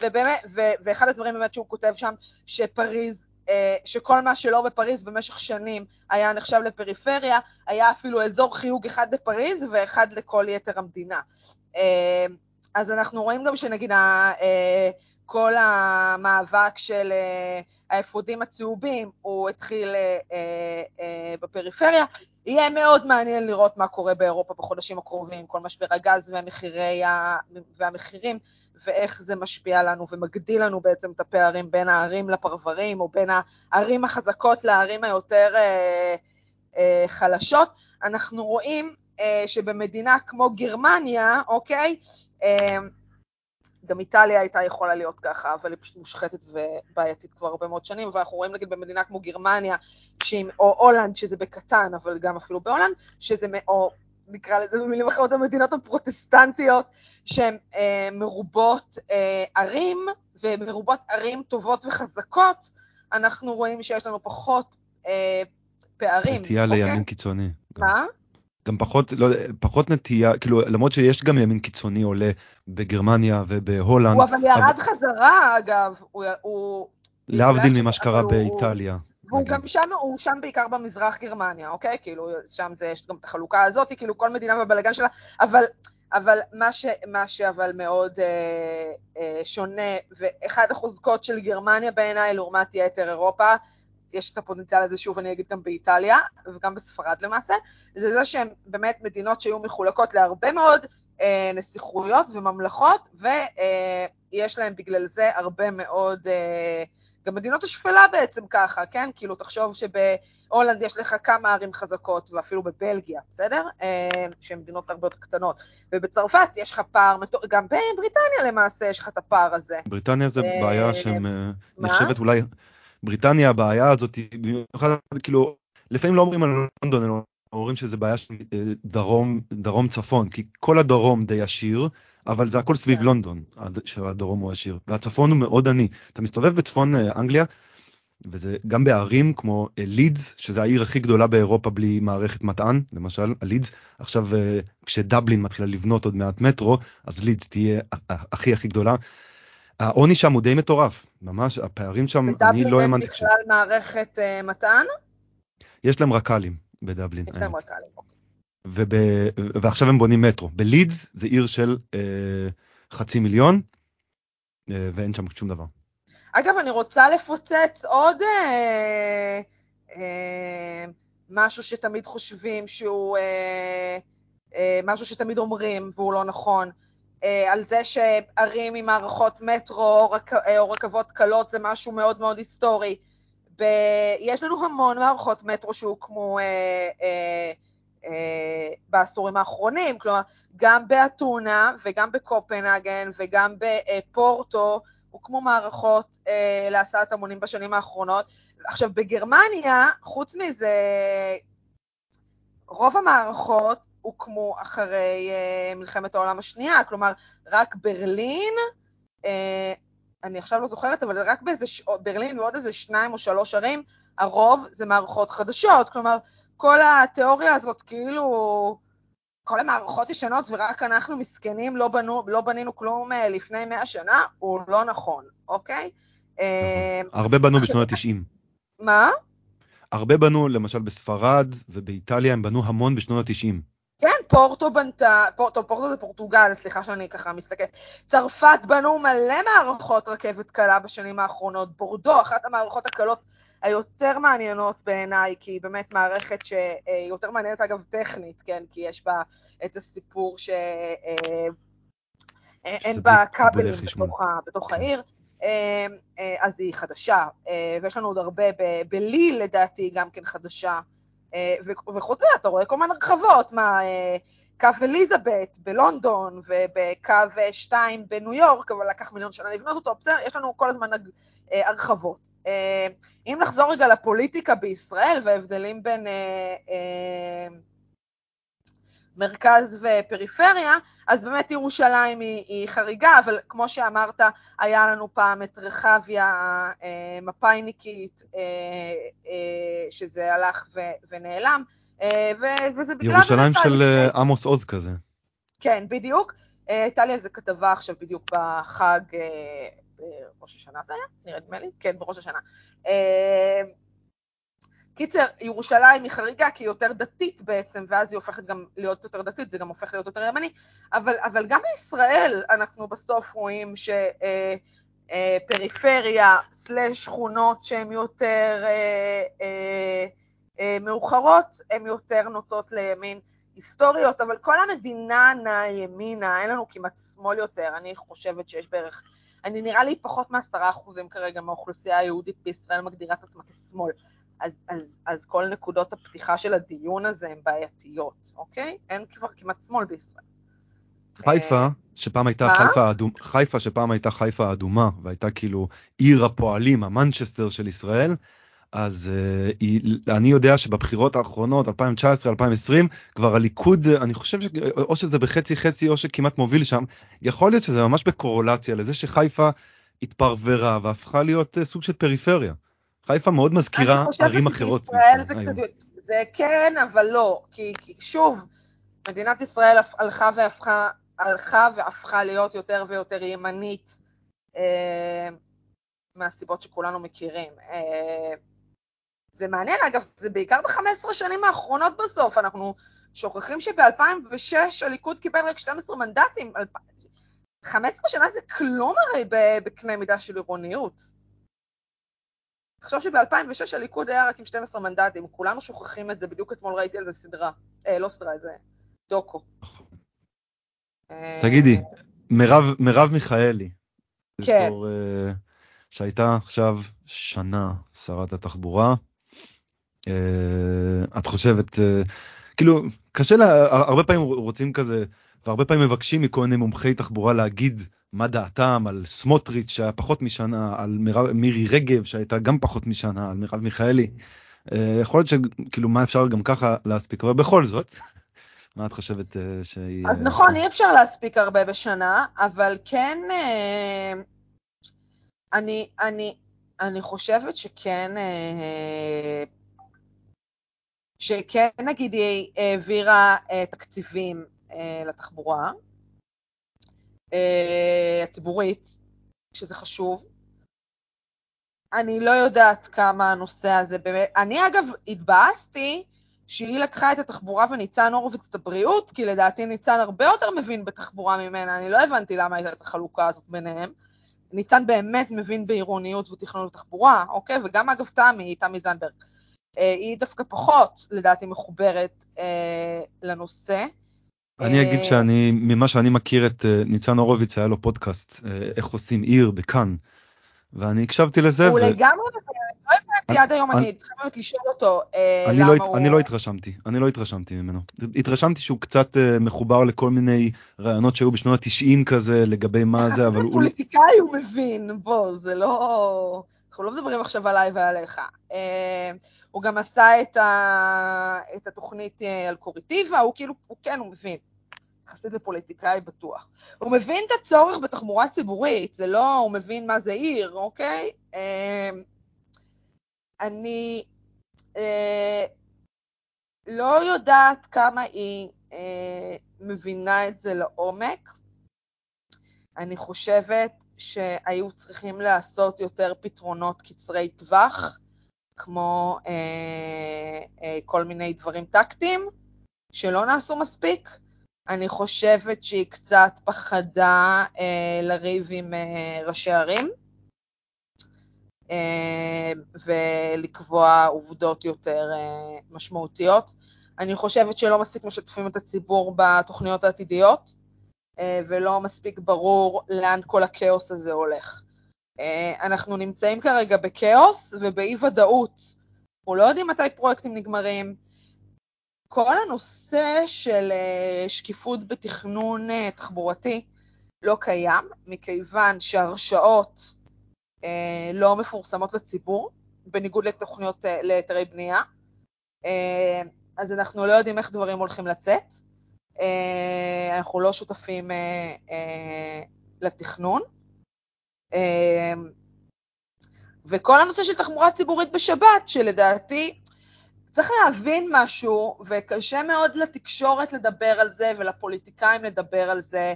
ובאמת, ו- ואחד הדברים באמת שהוא כותב שם, שפריז, uh, שכל מה שלא בפריז במשך שנים היה נחשב לפריפריה, היה אפילו אזור חיוג אחד בפריז ואחד לכל יתר המדינה. Uh, אז אנחנו רואים גם שנגיד uh, כל המאבק של uh, האפודים הצהובים, הוא התחיל uh, uh, בפריפריה. יהיה מאוד מעניין לראות מה קורה באירופה בחודשים הקרובים, כל משבר הגז ה... והמחירים, ואיך זה משפיע לנו ומגדיל לנו בעצם את הפערים בין הערים לפרברים, או בין הערים החזקות לערים היותר חלשות. אנחנו רואים שבמדינה כמו גרמניה, אוקיי, גם איטליה הייתה יכולה להיות ככה, אבל היא פשוט מושחתת ובעייתית כבר הרבה מאוד שנים, ואנחנו רואים נגיד במדינה כמו גרמניה, שהיא, או הולנד, שזה בקטן, אבל גם אפילו בהולנד, שזה, או נקרא לזה במילים אחרות, המדינות הפרוטסטנטיות, שהן אה, מרובות אה, ערים, ומרובות ערים טובות וחזקות, אנחנו רואים שיש לנו פחות אה, פערים. נטייה אוקיי? לימין קיצוני. מה? גם פחות, לא, פחות נטייה, כאילו, למרות שיש גם ימין קיצוני עולה בגרמניה ובהולנד. הוא אבל ירד אבל... חזרה, אגב. הוא... הוא... להבדיל ממה שקרה באיטליה. והוא גם שם, הוא שם בעיקר במזרח גרמניה, אוקיי? כאילו, שם זה, יש גם את החלוקה הזאת, כאילו, כל מדינה והבלגן שלה, אבל, אבל מה, ש, מה שאבל מאוד אה, אה, שונה, ואחד החוזקות של גרמניה בעיניי לעומת יתר אירופה, יש את הפוטנציאל הזה, שוב אני אגיד גם באיטליה, וגם בספרד למעשה, זה זה שהן באמת מדינות שהיו מחולקות להרבה מאוד אה, נסיכויות וממלכות, ויש אה, להן בגלל זה הרבה מאוד... אה, גם מדינות השפלה בעצם ככה, כן? כאילו, תחשוב שבהולנד יש לך כמה ערים חזקות, ואפילו בבלגיה, בסדר? אה, שהן מדינות הרבה יותר קטנות. ובצרפת יש לך פער, גם בבריטניה למעשה יש לך את הפער הזה. בריטניה זה אה, בעיה שנחשבת אולי בריטניה הבעיה הזאת, במיוחד כאילו, לפעמים לא אומרים על לונדון, אלא אומרים שזה בעיה של אה, דרום, דרום צפון, כי כל הדרום די עשיר, אבל זה הכל סביב כן. לונדון, שהדרום הוא עשיר, והצפון הוא מאוד עני. אתה מסתובב בצפון אה, אנגליה, וזה גם בערים כמו לידס, אה, שזה העיר הכי גדולה באירופה בלי מערכת מטען, למשל, הלידס, עכשיו כשדבלין מתחילה לבנות עוד מעט מטרו, אז לידס תהיה הכי הכי גדולה. העוני שם הוא די מטורף, ממש, הפערים שם, אני לא האמנתי. בדבלין בכלל מערכת uh, מתן? יש להם רק"לים בדבלין. יש להם רק"לים. אוקיי. וב, ועכשיו הם בונים מטרו. בלידס זה עיר של uh, חצי מיליון, uh, ואין שם שום דבר. אגב, אני רוצה לפוצץ עוד uh, uh, משהו שתמיד חושבים שהוא, uh, uh, משהו שתמיד אומרים והוא לא נכון. אה, על זה שערים עם מערכות מטרו אה, או רכבות קלות זה משהו מאוד מאוד היסטורי. ב... יש לנו המון מערכות מטרו שהוקמו אה, אה, אה, בעשורים האחרונים, כלומר, גם באתונה וגם בקופנהגן וגם בפורטו הוקמו מערכות אה, להסעת המונים בשנים האחרונות. עכשיו, בגרמניה, חוץ מזה, רוב המערכות הוקמו אחרי uh, מלחמת העולם השנייה, כלומר, רק ברלין, uh, אני עכשיו לא זוכרת, אבל רק באיזה, ש... ברלין ועוד איזה שניים או שלוש ערים, הרוב זה מערכות חדשות, כלומר, כל התיאוריה הזאת, כאילו, כל המערכות ישנות ורק אנחנו מסכנים, לא, בנו, לא בנינו כלום uh, לפני מאה שנה, הוא לא נכון, אוקיי? הרבה בנו בשנות ה-90. מה? הרבה בנו, למשל בספרד ובאיטליה, הם בנו המון בשנות ה-90. פורטו בנתה, פורטו, פורטו זה פורטוגל, סליחה שאני ככה מסתכלת. צרפת בנו מלא מערכות רכבת קלה בשנים האחרונות. בורדו, אחת המערכות הקלות היותר מעניינות בעיניי, כי היא באמת מערכת שהיא יותר מעניינת אגב טכנית, כן, כי יש בה את הסיפור שאין אה, בה כבלים בתוך, בתוך כן. העיר. אה, אה, אז היא חדשה, ויש לנו עוד הרבה, בליל לדעתי גם כן חדשה, אה, וחוץ מזה, אתה רואה כל מיני הרחבות, מה, אה, קו אליזבת בלונדון ובקו 2 בניו יורק, אבל לקח מיליון שנה לבנות אותו, בסדר, יש לנו כל הזמן אה, הרחבות. אם נחזור רגע לפוליטיקה בישראל וההבדלים בין מרכז ופריפריה, אז באמת ירושלים היא, היא חריגה, אבל כמו שאמרת, היה לנו פעם את רחביה אה, מפאיניקית, אה, אה, שזה הלך ו, ונעלם, אה, ו, וזה בגלל... ירושלים של אה, עמוס עוז כזה. כן, בדיוק. אה, הייתה לי על זה כתבה עכשיו בדיוק בחג, אה, בראש השנה זה היה? נדמה לי? כן, בראש השנה. קיצר, ירושלים היא חריגה כי היא יותר דתית בעצם, ואז היא הופכת גם להיות יותר דתית, זה גם הופך להיות יותר ימני, אבל, אבל גם בישראל אנחנו בסוף רואים שפריפריה אה, אה, סלש שכונות שהן יותר אה, אה, אה, מאוחרות, הן יותר נוטות לימין היסטוריות, אבל כל המדינה נעה ימינה, אין לנו כמעט שמאל יותר, אני חושבת שיש בערך... אני נראה לי פחות מעשרה אחוזים כרגע מהאוכלוסייה היהודית בישראל מגדירה את עצמה כשמאל. אז, אז, אז כל נקודות הפתיחה של הדיון הזה הן בעייתיות, אוקיי? אין כבר כמעט שמאל בישראל. חיפה, שפעם הייתה מה? חיפה האדום, חיפה שפעם הייתה חיפה האדומה, והייתה כאילו עיר הפועלים, המנצ'סטר של ישראל, אז uh, היא, אני יודע שבבחירות האחרונות, 2019-2020, כבר הליכוד, אני חושב שאו שזה בחצי חצי או שכמעט מוביל שם, יכול להיות שזה ממש בקורולציה לזה שחיפה התפרברה והפכה להיות uh, סוג של פריפריה. חיפה מאוד מזכירה ערים אחרות. אני חושבת שבישראל זה קצת, זה כן, אבל לא, כי, כי שוב, מדינת ישראל הלכה והפכה, הלכה והפכה להיות יותר ויותר ימנית, אה, מהסיבות שכולנו מכירים. אה, זה מעניין, אגב, זה בעיקר ב-15 שנים האחרונות בסוף, אנחנו שוכחים שב-2006 הליכוד קיבל רק 12 מנדטים, 15 שנה זה כלום הרי בקנה מידה של עירוניות. תחשוב שב-2006 הליכוד היה רק עם 12 מנדטים, כולנו שוכחים את זה, בדיוק אתמול ראיתי על זה סדרה, אה, לא סדרה, זה דוקו. תגידי, מרב, מרב מיכאלי, כן. בתור, uh, שהייתה עכשיו שנה שרת התחבורה, uh, את חושבת, כאילו, קשה לה, הרבה פעמים רוצים כזה, והרבה פעמים מבקשים מכל מיני מומחי תחבורה להגיד מה דעתם על סמוטריץ' שהיה פחות משנה, על מרב, מירי רגב שהייתה גם פחות משנה, על מרב מיכאלי. Uh, יכול להיות שכאילו מה אפשר גם ככה להספיק, אבל בכל זאת, [laughs] מה את חושבת uh, שהיא... אז נכון, אי אפשר להספיק הרבה בשנה, אבל כן, אני, אני, אני חושבת שכן, שכן נגיד היא העבירה תקציבים לתחבורה הציבורית, שזה חשוב. אני לא יודעת כמה הנושא הזה באמת, אני אגב התבאסתי שהיא לקחה את התחבורה וניצן הורוביץ את הבריאות, כי לדעתי ניצן הרבה יותר מבין בתחבורה ממנה, אני לא הבנתי למה הייתה את החלוקה הזאת ביניהם. ניצן באמת מבין בעירוניות ותכנון ותחבורה, אוקיי? וגם אגב תמי, תמי זנדברג. אה, היא דווקא פחות, לדעתי, מחוברת אה, לנושא. אני אגיד אה, שאני, ממה שאני מכיר את אה, ניצן הורוביץ, היה לו פודקאסט, אה, איך עושים עיר בכאן, ואני הקשבתי לזה. הוא ו... לגמרי, לא הבנתי אני- עד היום, אני- צריכה באמת לשאול אותו למה לא, הוא... אני לא התרשמתי, אני לא התרשמתי ממנו. התרשמתי שהוא קצת מחובר לכל מיני רעיונות שהיו בשנות ה-90 כזה לגבי מה זה, אבל [laughs] הוא... לא- פוליטיקאי הוא מבין, בוא, זה לא... אנחנו לא מדברים עכשיו עליי ועליך. הוא גם עשה את, ה... את התוכנית אה, על קוריטיבה, הוא כאילו, הוא כן, הוא מבין. יחסית לפוליטיקאי בטוח. הוא מבין את הצורך בתחבורה ציבורית, זה לא, הוא מבין מה זה עיר, אוקיי? אה, אני אה, לא יודעת כמה היא אה, מבינה את זה לעומק. אני חושבת שהיו צריכים לעשות יותר פתרונות קצרי טווח, כמו אה, אה, כל מיני דברים טקטיים, שלא נעשו מספיק. אני חושבת שהיא קצת פחדה אה, לריב עם אה, ראשי ערים, אה, ולקבוע עובדות יותר אה, משמעותיות. אני חושבת שלא מספיק משתפים את הציבור בתוכניות העתידיות, אה, ולא מספיק ברור לאן כל הכאוס הזה הולך. אה, אנחנו נמצאים כרגע בכאוס ובאי ודאות. אנחנו לא יודעים מתי פרויקטים נגמרים. כל הנושא של אה, שקיפות בתכנון אה, תחבורתי לא קיים, מכיוון שהרשאות לא מפורסמות לציבור, בניגוד לתוכניות, להיתרי בנייה. אז אנחנו לא יודעים איך דברים הולכים לצאת. אנחנו לא שותפים לתכנון. אה, וכל הנושא של תחבורה ציבורית בשבת, שלדעתי צריך להבין משהו, וקשה מאוד לתקשורת לדבר על זה ולפוליטיקאים לדבר על זה.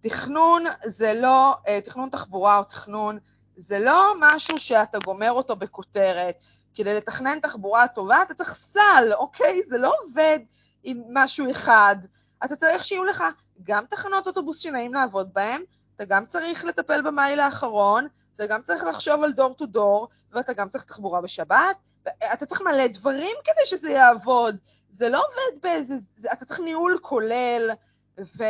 תכנון זה לא, אה, תכנון תחבורה או תכנון, זה לא משהו שאתה גומר אותו בכותרת. כדי לתכנן תחבורה טובה אתה צריך סל, אוקיי? זה לא עובד עם משהו אחד. אתה צריך שיהיו לך גם תחנות אוטובוס שנעים לעבוד בהן, אתה גם צריך לטפל במייל האחרון, אתה גם צריך לחשוב על דור טו דור, ואתה גם צריך תחבורה בשבת, אתה צריך מלא דברים כדי שזה יעבוד. זה לא עובד באיזה... זה, אתה צריך ניהול כולל, ו...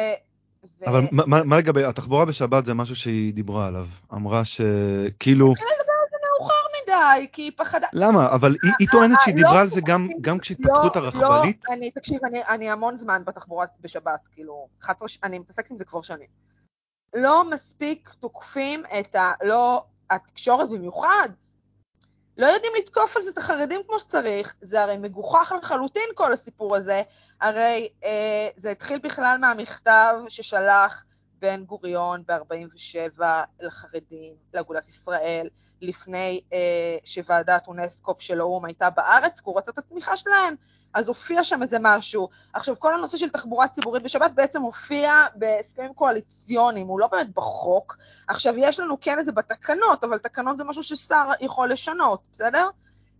ו... אבל מה- מה מה לגבי, התחבורה בשבת זה משהו שהיא דיברה עליו. אמרה שכאילו, זה מאוחר מדי, כי היא פחדה. למה? אבל היא, היא טוענת שהיא לא דיברה על זה גם, תוקפים- גם כשהתפתחו את לא, הרכבלית. לא, אני, תקשיב, אני, אני המון זמן בתחבורה בשבת, כאילו, 11, ש- אני מתעסקת עם זה כבר שנים. לא מספיק תוקפים את ה... לא... התקשורת במיוחד, לא יודעים לתקוף על זה את החרדים כמו שצריך, זה הרי מגוחך לחלוטין כל הסיפור הזה. הרי אה, זה התחיל בכלל מהמכתב ששלח בן גוריון ב-47 לחרדים, לאגודת ישראל, לפני אה, שוועדת אונסקופ של האו"ם הייתה בארץ, כי הוא רצה את התמיכה שלהם, אז הופיע שם איזה משהו. עכשיו, כל הנושא של תחבורה ציבורית בשבת בעצם הופיע בהסכמים קואליציוניים, הוא לא באמת בחוק. עכשיו, יש לנו כן את זה בתקנות, אבל תקנות זה משהו ששר יכול לשנות, בסדר?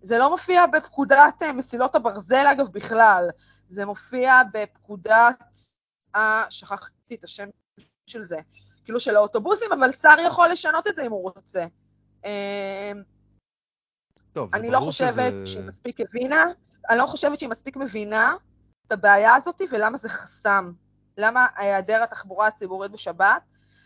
זה לא מופיע בפקודת אה, מסילות הברזל, אגב, בכלל. זה מופיע בפקודת, אה, שכחתי את השם של זה, כאילו של האוטובוסים, אבל שר יכול לשנות את זה אם הוא רוצה. אה, טוב, אני לא חושבת שזה- שהיא מספיק הבינה, אני לא חושבת שהיא מספיק מבינה את הבעיה הזאת ולמה זה חסם. למה היעדר התחבורה הציבורית בשבת.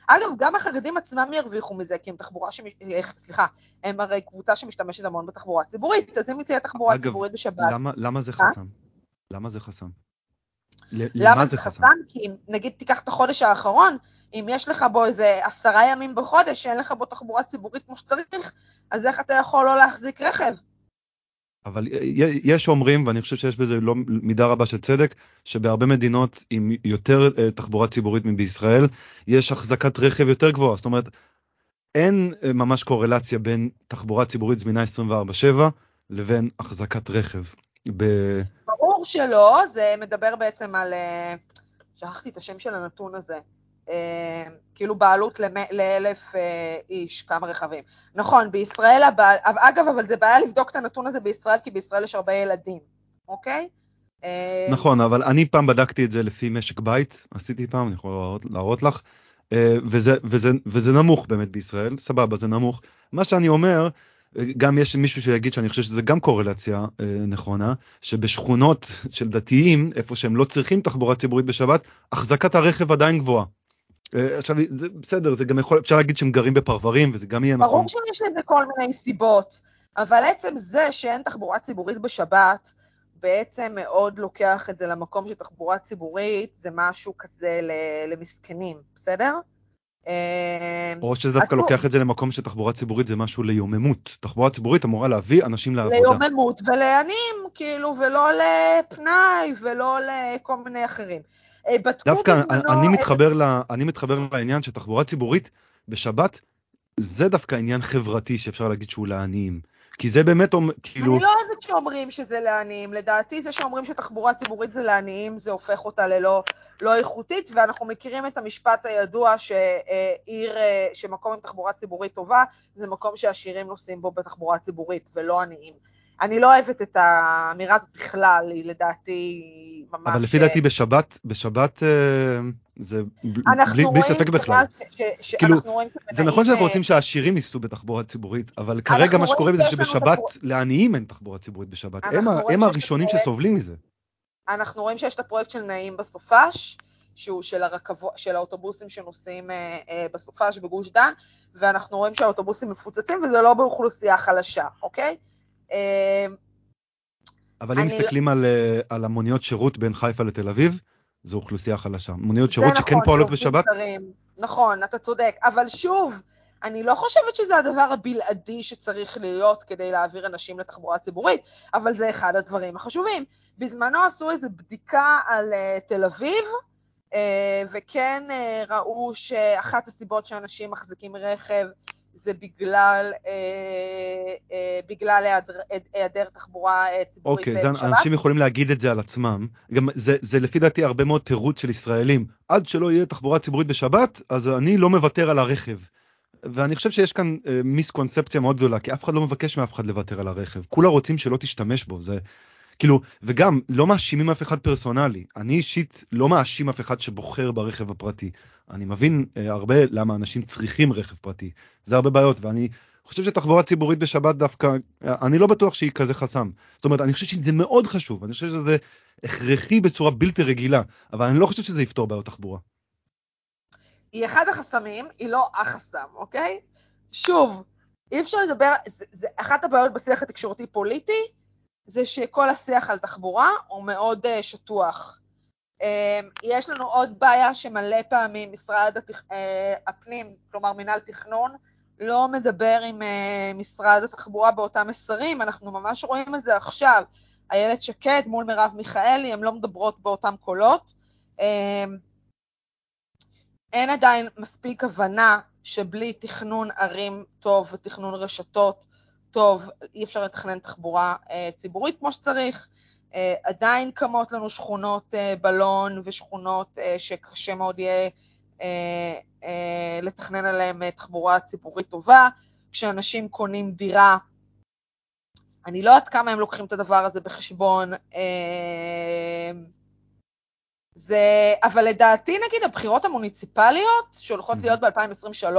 אגב, גם החרדים עצמם ירוויחו מזה, כי הם תחבורה, שמש... אה, סליחה, הם הרי קבוצה שמשתמשת המון בתחבורה ציבורית, אז אם תהיה תחבורה אגב, ציבורית בשבת, למה, למה זה אה? חסם? למה זה חסם? למה זה חסם? כי אם, נגיד, תיקח את החודש האחרון, אם יש לך בו איזה עשרה ימים בחודש שאין לך בו תחבורה ציבורית כמו שצריך, אז איך אתה יכול לא להחזיק רכב? אבל יש אומרים, ואני חושב שיש בזה לא מידה רבה של צדק, שבהרבה מדינות עם יותר אה, תחבורה ציבורית מבישראל, יש החזקת רכב יותר גבוהה. זאת אומרת, אין אה, ממש קורלציה בין תחבורה ציבורית זמינה 24/7 לבין החזקת רכב. ב- ברור שלא, זה מדבר בעצם על, אה, שכחתי את השם של הנתון הזה, אה, כאילו בעלות לאלף אה, איש, כמה רכבים. נכון, בישראל, הבעל, אגב, אבל זה בעיה לבדוק את הנתון הזה בישראל, כי בישראל יש הרבה ילדים, אוקיי? נכון, אבל אני פעם בדקתי את זה לפי משק בית, עשיתי פעם, אני יכול להראות, להראות לך, וזה, וזה, וזה נמוך באמת בישראל, סבבה, זה נמוך. מה שאני אומר, גם יש מישהו שיגיד שאני חושב שזה גם קורלציה אה, נכונה, שבשכונות של דתיים, איפה שהם לא צריכים תחבורה ציבורית בשבת, החזקת הרכב עדיין גבוהה. אה, עכשיו, זה בסדר, זה גם יכול, אפשר להגיד שהם גרים בפרברים, וזה גם יהיה נכון. ברור שיש לזה כל מיני סיבות, אבל עצם זה שאין תחבורה ציבורית בשבת, בעצם מאוד לוקח את זה למקום שתחבורה ציבורית זה משהו כזה למסכנים, בסדר? אה, או שזה דווקא לוקח את זה למקום שתחבורה ציבורית זה משהו ליוממות. תחבורה ציבורית אמורה להביא אנשים לעבודה. ליוממות ולעניים, כאילו, ולא לפנאי ולא לכל מיני אחרים. אה, דווקא אני מתחבר, ל, אני מתחבר לעניין שתחבורה ציבורית בשבת זה דווקא עניין חברתי שאפשר להגיד שהוא לעניים. כי זה באמת כאילו, אני לא אוהבת שאומרים שזה לעניים. לדעתי זה שאומרים שתחבורה ציבורית זה לעניים, זה הופך אותה ללא לא איכותית, ואנחנו מכירים את המשפט הידוע שעיר, אה, שמקום עם תחבורה ציבורית טובה, זה מקום שעשירים נוסעים בו בתחבורה ציבורית, ולא עניים. אני לא אוהבת את האמירה הזאת בכלל, היא לדעתי ממש... אבל לפי דעתי בשבת, בשבת אה, זה בלי, בלי ספק בכלל. ש- ש- ש- כאילו, זה נכון שאנחנו רוצים שהעשירים ייסעו בתחבורה ציבורית, אבל כרגע מה שקורה את שבשבת לעניים אין תחבורה ציבורית בשבת. הם, הם הראשונים שסובלים מזה. אנחנו רואים שיש את הפרויקט של נעים בסופש, שהוא של, הרכבו, של האוטובוסים שנוסעים אה, אה, בסופש בגוש דן, ואנחנו רואים שהאוטובוסים מפוצצים, וזה לא באוכלוסייה חלשה, אוקיי? אה, אבל אם לא- מסתכלים על, אה, על המוניות שירות בין חיפה לתל אביב, זו אוכלוסייה חלשה. מוניות שירות שכן נכון, פועלות בשבת, זרים. נכון, אתה צודק, אבל שוב, אני לא חושבת שזה הדבר הבלעדי שצריך להיות כדי להעביר אנשים לתחבורה ציבורית, אבל זה אחד הדברים החשובים. בזמנו עשו איזו בדיקה על uh, תל אביב, uh, וכן uh, ראו שאחת הסיבות שאנשים מחזיקים רכב זה בגלל, uh, uh, בגלל היעדר, היעדר תחבורה uh, ציבורית אוקיי, זה, בשבת. אנשים יכולים להגיד את זה על עצמם. גם זה, זה לפי דעתי הרבה מאוד תירוץ של ישראלים. עד שלא יהיה תחבורה ציבורית בשבת, אז אני לא מוותר על הרכב. ואני חושב שיש כאן אה, מיסקונספציה מאוד גדולה, כי אף אחד לא מבקש מאף אחד לוותר על הרכב. כולה רוצים שלא תשתמש בו, זה כאילו, וגם לא מאשימים אף אחד פרסונלי. אני אישית לא מאשים אף אחד שבוחר ברכב הפרטי. אני מבין אה, הרבה למה אנשים צריכים רכב פרטי. זה הרבה בעיות, ואני חושב שתחבורה ציבורית בשבת דווקא, אה, אני לא בטוח שהיא כזה חסם. זאת אומרת, אני חושב שזה מאוד חשוב, אני חושב שזה הכרחי בצורה בלתי רגילה, אבל אני לא חושב שזה יפתור בעיות תחבורה. היא אחד החסמים, היא לא החסם, אוקיי? שוב, אי אפשר לדבר, זה, זה, אחת הבעיות בשיח התקשורתי-פוליטי, זה שכל השיח על תחבורה הוא מאוד uh, שטוח. Um, יש לנו עוד בעיה שמלא פעמים משרד התכ... uh, הפנים, כלומר מינהל תכנון, לא מדבר עם uh, משרד התחבורה באותם מסרים, אנחנו ממש רואים את זה עכשיו. איילת שקד מול מרב מיכאלי, הן לא מדברות באותם קולות. Um, אין עדיין מספיק הבנה שבלי תכנון ערים טוב ותכנון רשתות טוב, אי אפשר לתכנן תחבורה אה, ציבורית כמו שצריך. אה, עדיין קמות לנו שכונות אה, בלון ושכונות שקשה מאוד יהיה לתכנן עליהן תחבורה ציבורית טובה. כשאנשים קונים דירה, אני לא יודעת כמה הם לוקחים את הדבר הזה בחשבון. זה, אבל לדעתי, נגיד, הבחירות המוניציפליות שהולכות להיות ב-2023,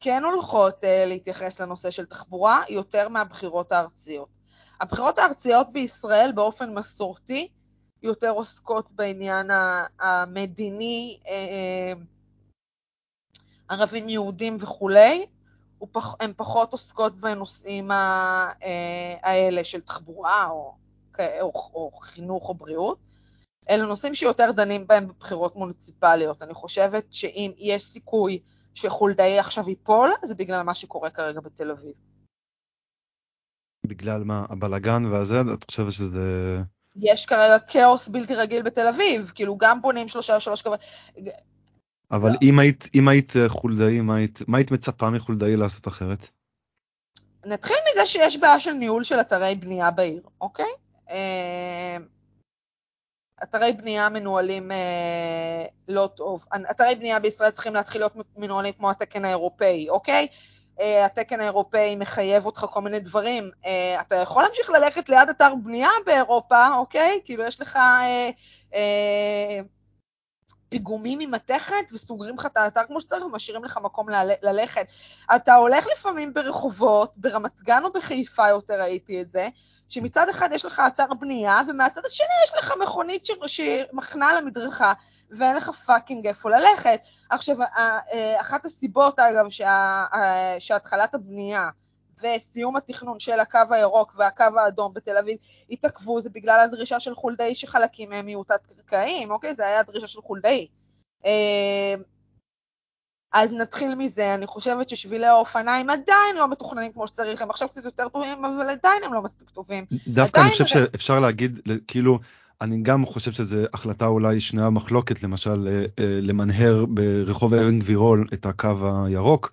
כן הולכות uh, להתייחס לנושא של תחבורה יותר מהבחירות הארציות. הבחירות הארציות בישראל באופן מסורתי יותר עוסקות בעניין המדיני, אה, ערבים יהודים וכולי, הן פחות עוסקות בנושאים אה, האלה של תחבורה או, או, או חינוך או בריאות. אלה נושאים שיותר דנים בהם בבחירות מוניציפליות. אני חושבת שאם יש סיכוי שחולדאי עכשיו ייפול, זה בגלל מה שקורה כרגע בתל אביב. בגלל מה, הבלגן והזה, את חושבת שזה... יש כרגע כאוס בלתי רגיל בתל אביב, כאילו גם בונים שלושה, שלוש קווי... אבל אם היית, אם היית אה, חולדאי, מה היית, מה היית מצפה מחולדאי לעשות אחרת? נתחיל מזה שיש בעיה של ניהול של אתרי בנייה בעיר, אוקיי? אתרי בנייה מנוהלים אה, לא טוב. אתרי בנייה בישראל צריכים להתחיל להיות מנוהלים כמו התקן האירופאי, אוקיי? אה, התקן האירופאי מחייב אותך כל מיני דברים. אה, אתה יכול להמשיך ללכת ליד אתר בנייה באירופה, אוקיי? כאילו, יש לך אה, אה, פיגומים ממתכת וסוגרים לך את האתר כמו שצריך ומשאירים לך מקום ללכת. אתה הולך לפעמים ברחובות, ברמת גן או בחיפה יותר ראיתי את זה, שמצד אחד יש לך אתר בנייה, ומהצד השני יש לך מכונית שמחנה על המדרכה, ואין לך fucking איפה ללכת. עכשיו, אה, אחת הסיבות, אגב, שה, שהתחלת הבנייה וסיום התכנון של הקו הירוק והקו האדום בתל אביב התעכבו, זה בגלל הדרישה של חולדאי שחלקים מהם יהיו תת-קרקעיים, אוקיי? זה היה הדרישה של חולדאי. אז נתחיל מזה, אני חושבת ששבילי האופניים עדיין לא מתוכננים כמו שצריך, הם עכשיו קצת יותר טובים, אבל עדיין הם לא מספיק טובים. דווקא אני חושב שאפשר להגיד, כאילו, אני גם חושב שזו החלטה אולי שנויה מחלוקת, למשל אה, אה, למנהר ברחוב אבן גבירול את הקו הירוק,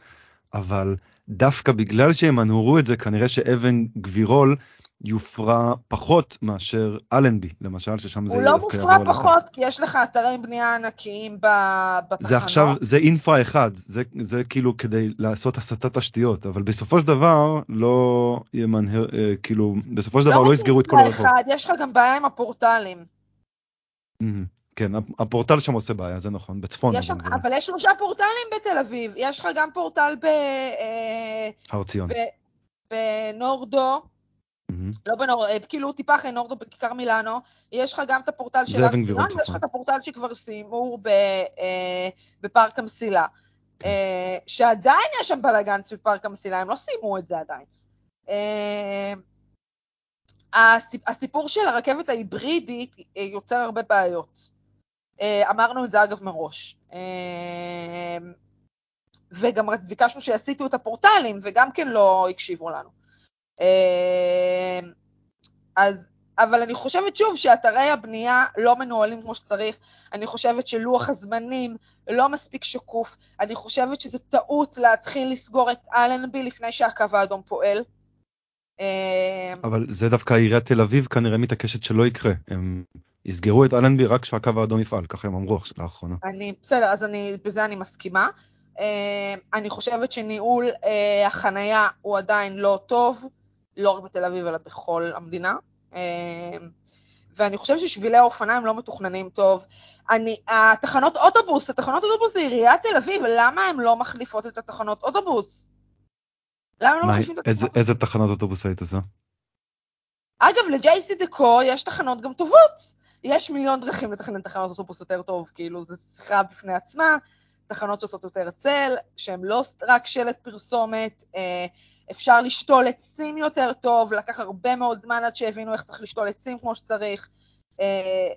אבל דווקא בגלל שהם הנהרו את זה, כנראה שאבן גבירול יופרע פחות מאשר אלנבי, למשל, ששם זה הוא לא מופרע פחות, כי יש לך אתרי בנייה ענקיים בתחנות. זה עכשיו, זה אינפרה אחד, זה, זה כאילו כדי לעשות הסטת תשתיות, אבל בסופו של דבר לא יהיה מנהר, אה, כאילו, בסופו של דבר לא, לא יסגרו את כל הרחוב. אחד, יש לך גם בעיה עם הפורטלים. כן, הפורטל שם עושה בעיה, זה נכון, בצפון. יש שם, אבל יש שלושה פורטלים בתל אביב, יש לך גם פורטל ב... אה, הר ציון. בנורדו. לא בנור... אה, כאילו טיפה אחרי נורדו בכיכר מילאנו, יש לך גם את הפורטל של הר ציון, ויש לך את הפורטל שכבר סיימו אה, בפארק המסילה. כן. אה, שעדיין יש שם בלאגן סביב פארק המסילה, הם לא סיימו את זה עדיין. הסיפור של הרכבת ההיברידית יוצר הרבה בעיות. אמרנו את זה אגב מראש. וגם ביקשנו שיסיטו את הפורטלים, וגם כן לא הקשיבו לנו. אמ, אז, אבל אני חושבת שוב שאתרי הבנייה לא מנוהלים כמו שצריך, אני חושבת שלוח הזמנים לא מספיק שקוף, אני חושבת שזו טעות להתחיל לסגור את אלנבי לפני שהקו האדום פועל. אמ, אבל זה דווקא עיריית תל אביב כנראה מתעקשת שלא יקרה. הם יסגרו את אלנבי רק כשהקו האדום יפעל, ככה הם אמרו לאחרונה. אני, בסדר, אז אני, בזה אני מסכימה. אמ, אני חושבת שניהול אה, החנייה הוא עדיין לא טוב. לא רק בתל אביב, אלא בכל המדינה. אמ, ואני חושבת ששבילי האופניים לא מתוכננים טוב. אני, התחנות אוטובוס, התחנות אוטובוס זה עיריית תל אביב, למה הן לא מחליפות את התחנות אוטובוס? למה הן לא מחליפים את התחנות? איזה תחנות אוטובוס היית עושה? אגב, ל-JC דקו יש תחנות גם טובות. יש מיליון דרכים לתכנן תחנות אוטובוס יותר טוב, כאילו, זו שיחה בפני עצמה. תחנות שעושות יותר צל, שהן לא רק שלט פרסומת, אה, אפשר לשתול עצים יותר טוב, לקח הרבה מאוד זמן עד שהבינו איך צריך לשתול עצים כמו שצריך, אה,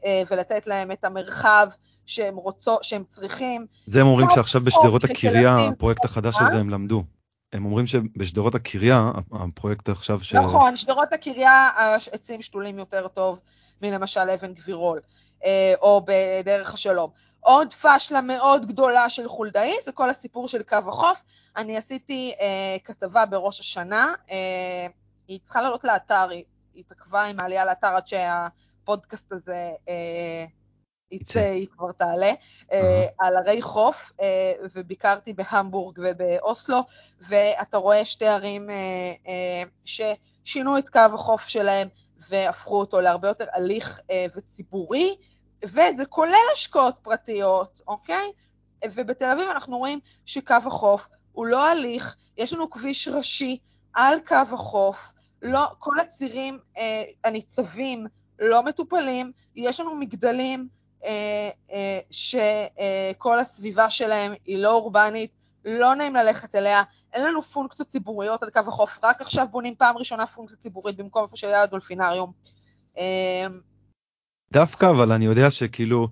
אה, ולתת להם את המרחב שהם, רוצו, שהם צריכים. זה הם אומרים שעכשיו בשדרות הקריה, הפרויקט החדש הזה הם למדו. הם אומרים שבשדרות הקריה, הפרויקט עכשיו ש... נכון, שדרות הקריה, העצים שתולים יותר טוב מלמשל אבן גבירול, או בדרך השלום. עוד פשלה מאוד גדולה של חולדאי, זה כל הסיפור של קו החוף. אני עשיתי אה, כתבה בראש השנה, אה, היא צריכה לעלות לאתר, היא היא התעכבה עם העלייה לאתר עד שהפודקאסט הזה אה, יצא, היא כבר תעלה, אה, על ערי חוף, אה, וביקרתי בהמבורג ובאוסלו, ואתה רואה שתי ערים אה, אה, ששינו את קו החוף שלהם והפכו אותו להרבה יותר הליך אה, וציבורי. וזה כולל השקעות פרטיות, אוקיי? ובתל אביב אנחנו רואים שקו החוף הוא לא הליך, יש לנו כביש ראשי על קו החוף, לא, כל הצירים אה, הניצבים לא מטופלים, יש לנו מגדלים אה, אה, שכל אה, הסביבה שלהם היא לא אורבנית, לא נעים ללכת אליה, אין לנו פונקציות ציבוריות על קו החוף, רק עכשיו בונים פעם ראשונה פונקציה ציבורית במקום איפה שהיה הדולפינריום. אה, דווקא אבל אני יודע שכאילו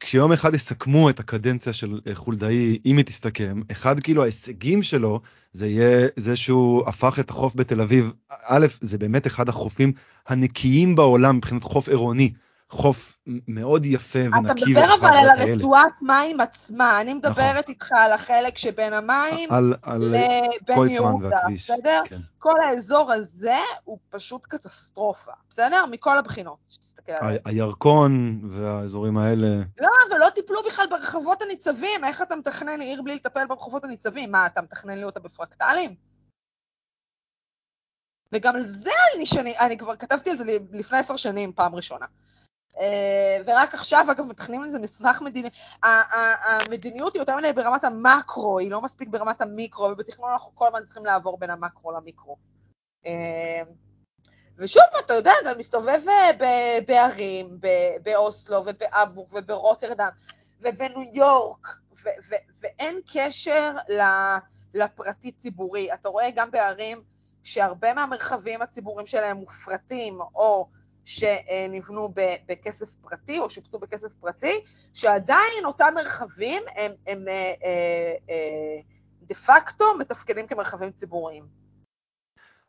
כשיום אחד יסכמו את הקדנציה של אה, חולדאי אם היא תסתכם אחד כאילו ההישגים שלו זה יהיה זה שהוא הפך את החוף בתל אביב. א' זה באמת אחד החופים הנקיים בעולם מבחינת חוף עירוני חוף מאוד יפה ונקי. אתה מדבר אבל על הרצועת מים עצמה, אני נכון. מדברת נכון. איתך על החלק שבין המים על, על לבן יהודה, בסדר? כן. כל האזור הזה הוא פשוט קטסטרופה, בסדר? מכל הבחינות, שתסתכל עליהם. הירקון והאזורים האלה. לא, ולא טיפלו בכלל ברחבות הניצבים, איך אתה מתכנן עיר בלי לטפל ברחבות הניצבים? מה, אתה מתכנן לי אותה בפרקטלים? וגם על זה אני, שאני, אני כבר כתבתי על זה לפני עשר שנים, פעם ראשונה. אה, ורק עכשיו, אגב, מתכננים לזה מסמך מדיני. המדיניות היא יותר מדי ברמת המקרו, היא לא מספיק ברמת המיקרו, ובתכנון אנחנו כל הזמן צריכים לעבור בין המקרו למיקרו. אה, ושוב, אתה יודע, אתה מסתובב אה, בערים, באוסלו ובאבוק וברוטרדם ובניו יורק, ואין קשר לפרטי-ציבורי. אתה רואה גם בערים שהרבה מהמרחבים הציבוריים שלהם מופרטים, או שנבנו בכסף פרטי או שופצו בכסף פרטי, שעדיין אותם מרחבים הם, הם אה, אה, אה, דה פקטו מתפקדים כמרחבים ציבוריים.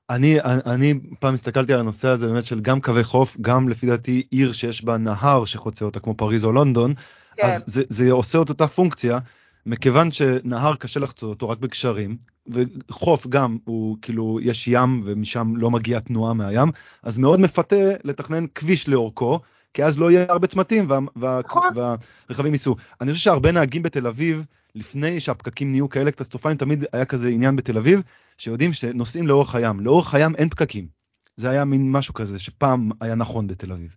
אני, אני פעם הסתכלתי על הנושא הזה באמת של גם קווי חוף, גם לפי דעתי עיר שיש בה נהר שחוצה אותה כמו פריז או לונדון, כן. אז זה, זה עושה את אותה פונקציה, מכיוון שנהר קשה לחצות אותו רק בקשרים, וחוף גם הוא כאילו יש ים ומשם לא מגיעה תנועה מהים אז מאוד מפתה לתכנן כביש לאורכו כי אז לא יהיה הרבה צמתים וה, וה, נכון. והרכבים ייסעו. אני חושב שהרבה נהגים בתל אביב לפני שהפקקים נהיו כאלה קטסטרופליים תמיד היה כזה עניין בתל אביב שיודעים שנוסעים לאורך הים לאורך הים אין פקקים. זה היה מין משהו כזה שפעם היה נכון בתל אביב.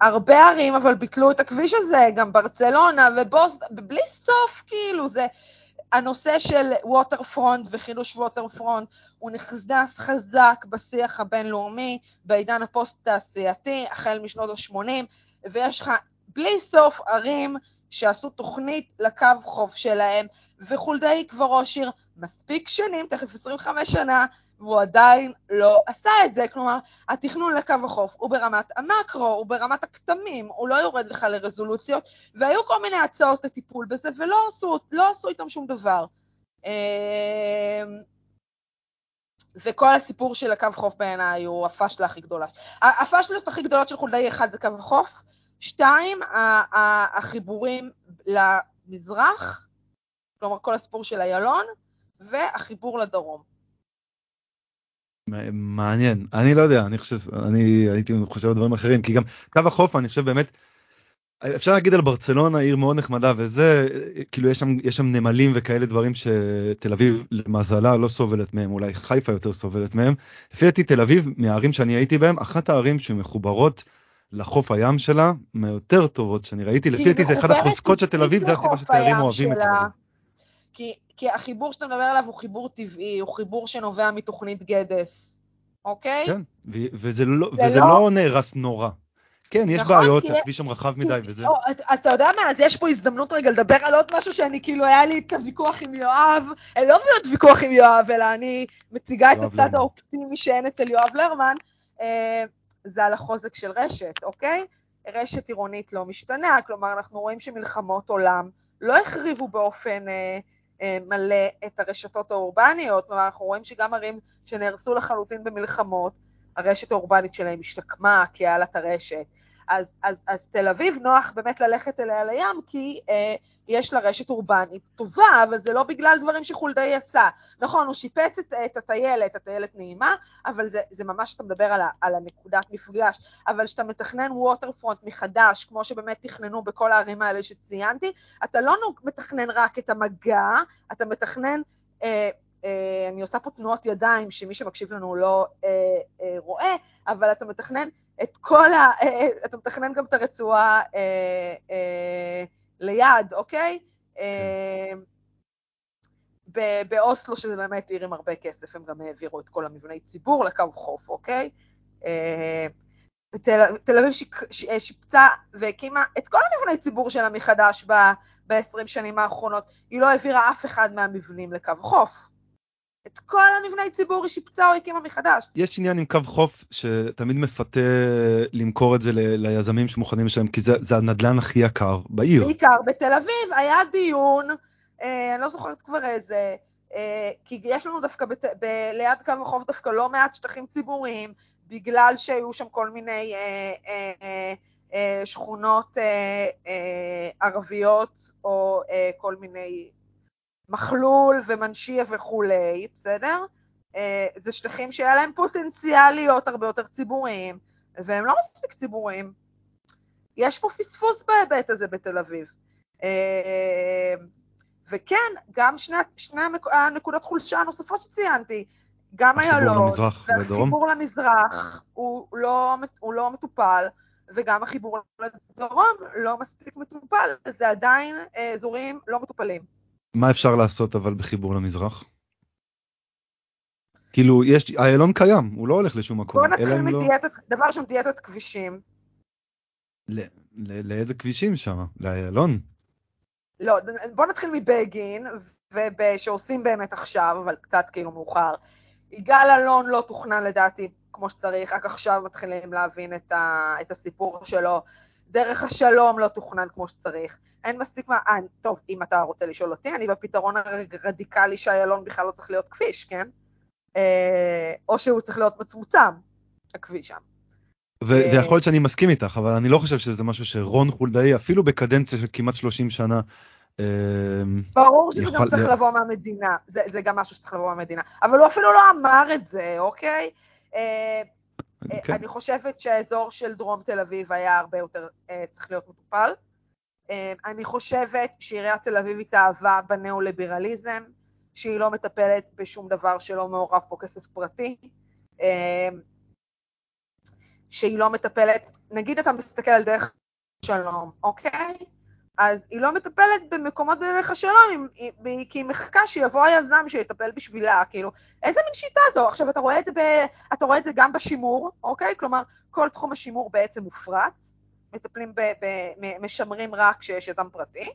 הרבה ערים אבל ביטלו את הכביש הזה גם ברצלונה ובוסטון בלי סוף כאילו זה. הנושא של waterfront וחידוש waterfront הוא נכנס חזק בשיח הבינלאומי בעידן הפוסט-תעשייתי, החל משנות ה-80, ויש לך בלי סוף ערים שעשו תוכנית לקו חוף שלהם, וחולדאי כבר ראש עיר מספיק שנים, תכף 25 שנה, והוא עדיין לא עשה את זה. כלומר, התכנון לקו החוף הוא ברמת המקרו, הוא ברמת הכתמים, הוא לא יורד לך לרזולוציות, והיו כל מיני הצעות לטיפול בזה, ולא עשו, לא עשו איתם שום דבר. אמ, וכל הסיפור של הקו חוף בעיניי הוא הפשלה הכי גדולה. הפשלות הכי גדולות של חולדאי, אחד זה קו החוף, שתיים, החיבורים למזרח, כלומר כל הסיפור של איילון, והחיבור לדרום. מעניין אני לא יודע אני חושב אני הייתי חושב על דברים אחרים כי גם קו החוף אני חושב באמת אפשר להגיד על ברצלונה עיר מאוד נחמדה וזה כאילו יש שם יש שם נמלים וכאלה דברים שתל אביב למזלה לא סובלת מהם אולי חיפה יותר סובלת מהם. לפי דעתי תל אביב מהערים שאני הייתי בהם אחת הערים שמחוברות לחוף הים שלה מהיותר טובות שאני ראיתי לפי דעתי זה אחד החוזקות של תל אביב זה הסיבה שתיירים אוהבים את תל אביב. כי כי החיבור שאתה מדבר עליו הוא חיבור טבעי, הוא חיבור שנובע מתוכנית גדס, אוקיי? כן, וזה לא, וזה לא... לא נהרס נורא. כן, יש נכון, בעיות, כי- הכביש שם רחב מדי וזה. או, אתה- אתה יודע מה, אז יש פה הזדמנות רגע לדבר על עוד משהו שאני כאילו, היה לי את הוויכוח עם יואב, אה, לא להיות ויכוח עם יואב, אלא אני מציגה את הצד לרמן. האופטימי שאין אצל יואב לרמן, אה, זה על החוזק של רשת, אוקיי? רשת עירונית לא משתנה, כלומר, אנחנו רואים שמלחמות עולם לא החריבו באופן אה, מלא את הרשתות האורבניות, כלומר, אנחנו רואים שגם ערים שנהרסו לחלוטין במלחמות, הרשת האורבנית שלהם השתקמה כעלת הרשת. אז, אז, אז תל אביב נוח באמת ללכת אליה לים, כי אה, יש לה רשת אורבנית טובה, אבל זה לא בגלל דברים שחולדאי עשה. נכון, הוא שיפץ את, את הטיילת, הטיילת נעימה, אבל זה, זה ממש, אתה מדבר על, ה, על הנקודת מפגש. אבל כשאתה מתכנן ווטרפרונט מחדש, כמו שבאמת תכננו בכל הערים האלה שציינתי, אתה לא מתכנן רק את המגע, אתה מתכנן... אה, אה, אני עושה פה תנועות ידיים שמי שמקשיב לנו לא אה, אה, רואה, אבל אתה מתכנן את כל ה... אה, אה, אתה מתכנן גם את הרצועה אה, ליד, אוקיי? באוסלו, שזה באמת עיר עם הרבה כסף, הם גם העבירו את כל המבני ציבור לקו חוף, אוקיי? תל אביב שיפצה והקימה את כל המבני ציבור שלה מחדש ב-20 שנים האחרונות. היא לא העבירה אף אחד מהמבנים לקו חוף. את כל המבני ציבור היא שיפצה או הקימה מחדש. יש עניין עם קו חוף שתמיד מפתה למכור את זה ל- ליזמים שמוכנים לשלם, כי זה, זה הנדלן הכי יקר בעיר. בעיקר בתל אביב היה דיון, אה, אני לא זוכרת כבר איזה, אה, כי יש לנו דווקא בת, ב, ליד קו החוף דווקא לא מעט שטחים ציבוריים, בגלל שהיו שם כל מיני אה, אה, אה, אה, שכונות אה, אה, ערביות, או אה, כל מיני מחלול ומנשיה וכולי, בסדר? אה, זה שטחים שהיה להם פוטנציאל להיות הרבה יותר ציבוריים, והם לא מספיק ציבוריים. יש פה פספוס בהיבט הזה בתל אביב. אה, וכן, גם שני, שני הנקודות חולשה הנוספות שציינתי, גם איילון? והחיבור למזרח הוא לא, הוא לא מטופל, וגם החיבור לדרום לא מספיק מטופל, זה עדיין אה, אזורים לא מטופלים. מה אפשר לעשות אבל בחיבור למזרח? כאילו, יש, איילון קיים, הוא לא הולך לשום מקום. אלא נתחיל אם לא- מדיאטת, דבר ראשון, דיאטת כבישים. ל- ל- לאיזה כבישים שם? לאיילון? לא, בואו נתחיל מבגין, שעושים באמת עכשיו, אבל קצת כאילו מאוחר. יגאל אלון לא תוכנן לדעתי כמו שצריך, רק עכשיו מתחילים להבין את, ה, את הסיפור שלו. דרך השלום לא תוכנן כמו שצריך. אין מספיק מה... אה, טוב, אם אתה רוצה לשאול אותי, אני בפתרון הרדיקלי שאיילון בכלל לא צריך להיות כביש, כן? אה, או שהוא צריך להיות מצומצם, הכביש שם. אה. ויכול להיות שאני מסכים איתך, אבל אני לא חושב שזה משהו שרון חולדאי, אפילו בקדנציה של כמעט 30 שנה, אה, ברור שזה יכול גם צריך. לבוא מהמדינה, זה, זה גם משהו שצריך לבוא מהמדינה, אבל הוא אפילו לא אמר את זה, אוקיי? אה, כן. אני חושבת שהאזור של דרום תל אביב היה הרבה יותר אה, צריך להיות מטופל. אה, אני חושבת שעיריית תל אביב התאהבה בניאו-ליברליזם, שהיא לא מטפלת בשום דבר שלא מעורב פה כסף פרטי. שהיא לא מטפלת, נגיד אתה מסתכל על דרך שלום, אוקיי? אז היא לא מטפלת במקומות בדרך השלום, כי היא מחכה שיבוא היזם שיטפל בשבילה, כאילו, איזה מין שיטה זו? עכשיו, אתה רואה את זה, ב, אתה רואה את זה גם בשימור, אוקיי? כלומר, כל תחום השימור בעצם מופרט, מטפלים, ב, ב, משמרים רק כשיש יזם פרטי,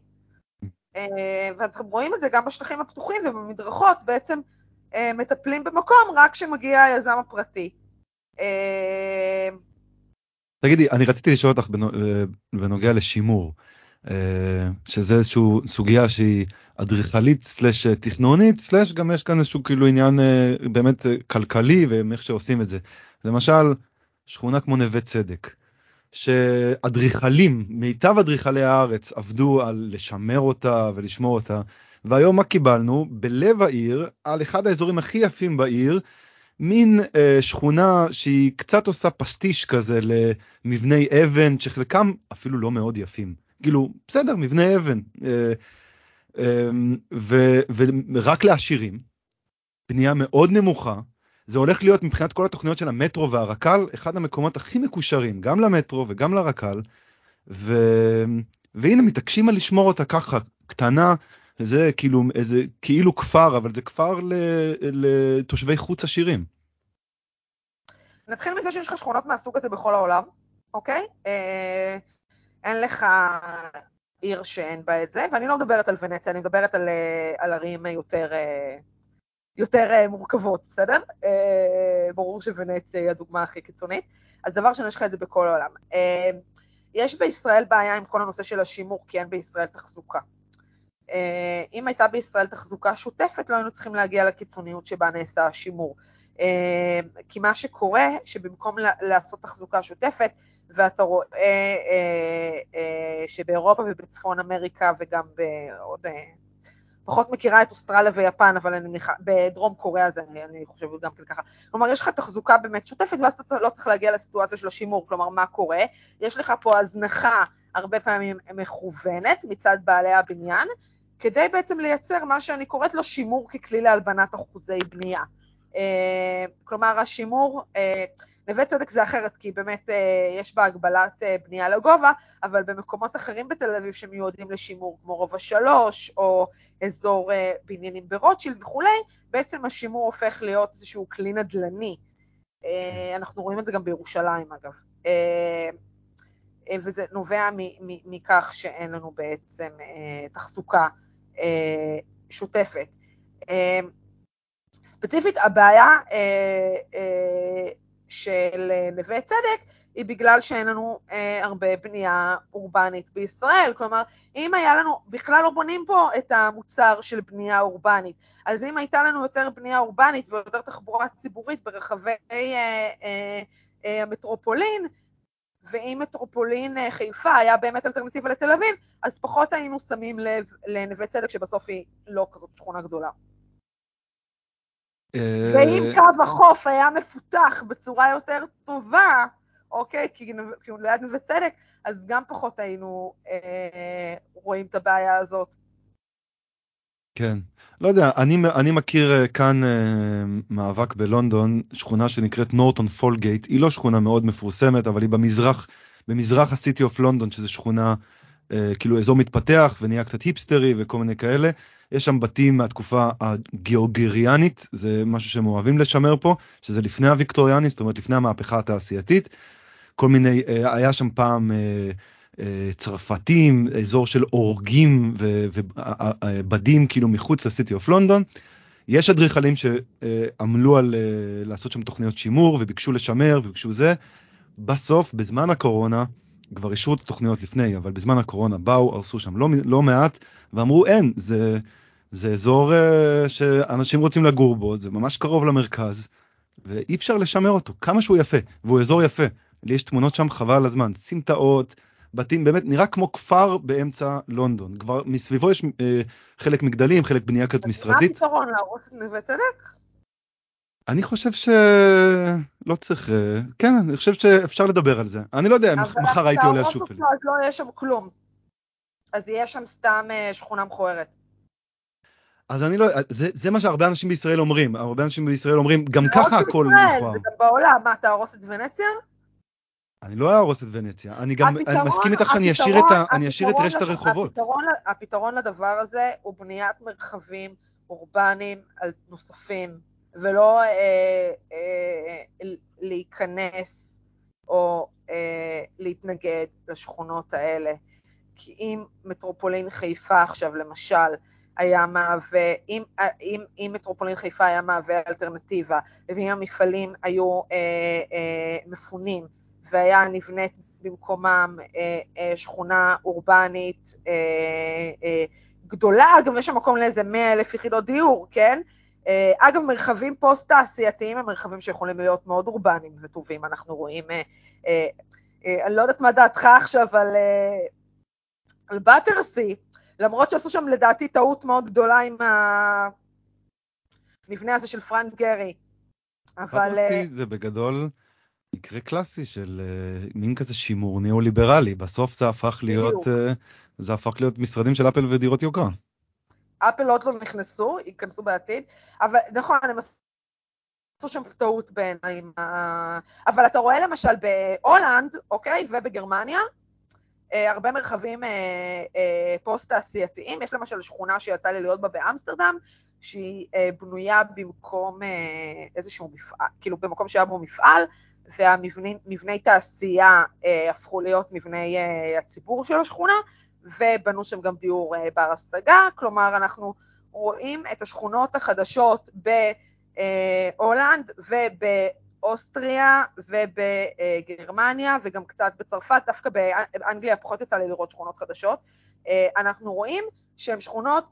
אה, ואתם רואים את זה גם בשטחים הפתוחים ובמדרכות, בעצם אה, מטפלים במקום רק כשמגיע היזם הפרטי. אה, תגידי, אני רציתי לשאול אותך בנו- בנוגע לשימור, שזה איזושהי סוגיה שהיא אדריכלית סלש תכנונית, סלש גם יש כאן איזשהו כאילו עניין אה, באמת אה, כלכלי ואיך שעושים את זה. למשל, שכונה כמו נווה צדק, שאדריכלים, מיטב אדריכלי הארץ עבדו על לשמר אותה ולשמור אותה, והיום מה קיבלנו? בלב העיר, על אחד האזורים הכי יפים בעיר, מין אה, שכונה שהיא קצת עושה פסטיש כזה למבני אבן שחלקם אפילו לא מאוד יפים. כאילו, בסדר, מבנה אבן. אה, אה, ורק לעשירים, בנייה מאוד נמוכה. זה הולך להיות מבחינת כל התוכניות של המטרו והרק"ל, אחד המקומות הכי מקושרים, גם למטרו וגם לרק"ל. ו... והנה מתעקשים על לשמור אותה ככה, קטנה, זה כאילו איזה כאילו כפר, אבל זה כפר ל... לתושבי חוץ עשירים. נתחיל מזה שיש לך שכונות מהסוג הזה בכל העולם, אוקיי? אה, אין לך עיר שאין בה את זה, ואני לא מדברת על ונציה, אני מדברת על, אה, על ערים יותר, אה, יותר אה, מורכבות, בסדר? ברור שוונציה היא הדוגמה הכי קיצונית. אז דבר ראשון, יש לך את זה בכל העולם. יש בישראל בעיה עם כל הנושא של השימור, כי אין בישראל תחזוקה. אם הייתה בישראל תחזוקה שוטפת, לא היינו צריכים להגיע לקיצוניות שבה נעשה השימור. אה, כי מה שקורה, שבמקום לעשות תחזוקה שוטפת, ואתה רואה אה, שבאירופה ובצפון אמריקה וגם בעוד, פחות מכירה את אוסטרליה ויפן, אבל אני מניחה, בדרום קוריאה זה אני חושבת גם כן ככה. כלומר, יש לך תחזוקה באמת שוטפת, ואז אתה לא צריך להגיע לסיטואציה של השימור, כלומר, מה קורה? יש לך פה הזנחה הרבה פעמים מכוונת מצד בעלי הבניין, כדי בעצם לייצר מה שאני קוראת לו שימור ככלי להלבנת אחוזי בנייה. אה, כלומר, השימור, אה, נווה צדק זה אחרת, כי באמת אה, יש בה הגבלת בנייה לגובה, אבל במקומות אחרים בתל אביב שמיועדים לשימור, כמו רובע שלוש, או אזור בניינים ברוטשילד וכולי, בעצם השימור הופך להיות איזשהו כלי נדל"ני. אנחנו רואים את זה גם בירושלים, אגב. וזה נובע מכך שאין לנו בעצם תחזוקה שוטפת. ספציפית, הבעיה אה, אה, של נווה צדק היא בגלל שאין לנו אה, הרבה בנייה אורבנית בישראל. כלומר, אם היה לנו, בכלל לא בונים פה את המוצר של בנייה אורבנית, אז אם הייתה לנו יותר בנייה אורבנית ויותר תחבורה ציבורית ברחבי אה, אה, אה, המטרופולין, ואם מטרופולין אה, חיפה היה באמת אלטרנטיבה לתל אביב, אז פחות היינו שמים לב לנווה צדק, שבסוף היא לא כזאת שכונה גדולה. ואם אה, קו החוף היה מפותח בצורה יותר טובה, אוקיי, כי הוא ליד נווה צדק, אז גם פחות היינו אה, רואים את הבעיה הזאת. כן, לא יודע, אני, אני מכיר אה, כאן אה, מאבק בלונדון, שכונה שנקראת נורטון פולגייט, היא לא שכונה מאוד מפורסמת, אבל היא במזרח, במזרח הסיטי אוף לונדון, שזו שכונה, אה, כאילו אזור מתפתח ונהיה קצת היפסטרי וכל מיני כאלה, יש שם בתים מהתקופה הגיאוגריאנית, זה משהו שהם אוהבים לשמר פה, שזה לפני הוויקטוריאנית, זאת אומרת לפני המהפכה התעשייתית. כל מיני, אה, היה שם פעם אה, אה, צרפתים, אזור של אורגים ובדים כאילו מחוץ לסיטי אוף לונדון. יש אדריכלים שעמלו על לעשות שם תוכניות שימור וביקשו לשמר וביקשו זה. בסוף, בזמן הקורונה, כבר אישרו את התוכניות לפני, אבל בזמן הקורונה באו, הרסו שם לא, לא מעט, ואמרו אין, זה, זה אזור uh, שאנשים רוצים לגור בו, זה ממש קרוב למרכז, ואי אפשר לשמר אותו, כמה שהוא יפה, והוא אזור יפה. לי יש תמונות שם חבל על הזמן, סמטאות, בתים, באמת נראה כמו כפר באמצע לונדון. כבר מסביבו יש uh, חלק מגדלים, חלק בנייה כזאת משרדית. מה הפתרון, להרוס את נווה צדק? אני חושב שלא צריך, אה, כן, אני חושב שאפשר לדבר על זה. אני לא יודע מחר הייתי עולה על שופל. אבל אז לא יהיה שם כלום. אז יהיה שם סתם אה, שכונה מכוערת. אז אני לא, זה, זה מה שהרבה אנשים בישראל אומרים, הרבה אנשים בישראל אומרים, גם ככה הכל מכוער. זה גם בעולם, מה, תהרוס את ונציה? אני לא אהרוס את ונציה, אני גם הפתרון, אני מסכים איתך שאני אשאיר את, ה, אני אשאיר את רשת הרחובות. הפתרון, הפתרון לדבר הזה הוא בניית מרחבים אורבניים נוספים, ולא אה, אה, להיכנס או אה, להתנגד לשכונות האלה. כי אם מטרופולין חיפה עכשיו, למשל, היה מהווה, אם, אם, אם מטרופולין חיפה היה מהווה אלטרנטיבה, ואם המפעלים היו אה, אה, מפונים, והיה נבנית במקומם אה, אה, שכונה אורבנית אה, אה, גדולה, אגב, יש שם מקום לאיזה 100 אלף יחידות דיור, כן? אה, אגב, מרחבים פוסט-תעשייתיים הם מרחבים שיכולים להיות מאוד אורבניים וטובים. אנחנו רואים, אה, אה, אני לא יודעת מה דעתך עכשיו על, על באטרסי, למרות שעשו שם לדעתי טעות מאוד גדולה עם המבנה הזה של פרנק גרי. אבל... באטרסי זה בגדול מקרה קלאסי של מין כזה שימור ניאו-ליברלי. בסוף זה הפך להיות, זה הפך להיות משרדים של אפל ודירות יוקרה. אפל עוד לא נכנסו, ייכנסו בעתיד, אבל נכון, הם עשו שם טעות בעיניי. אבל אתה רואה למשל בהולנד, אוקיי, ובגרמניה, אה, הרבה מרחבים אה, אה, פוסט-תעשייתיים. יש למשל שכונה שיצא לי להיות בה באמסטרדם, שהיא בנויה במקום איזשהו מפעל, כאילו במקום שהיה בו מפעל, והמבני תעשייה הפכו להיות מבני הציבור של השכונה, ובנו שם גם דיור אה, בר השגה, כלומר אנחנו רואים את השכונות החדשות בהולנד ובאוסטריה ובגרמניה וגם קצת בצרפת, דווקא באנגליה פחות יצא לי לראות שכונות חדשות, אנחנו רואים שהן שכונות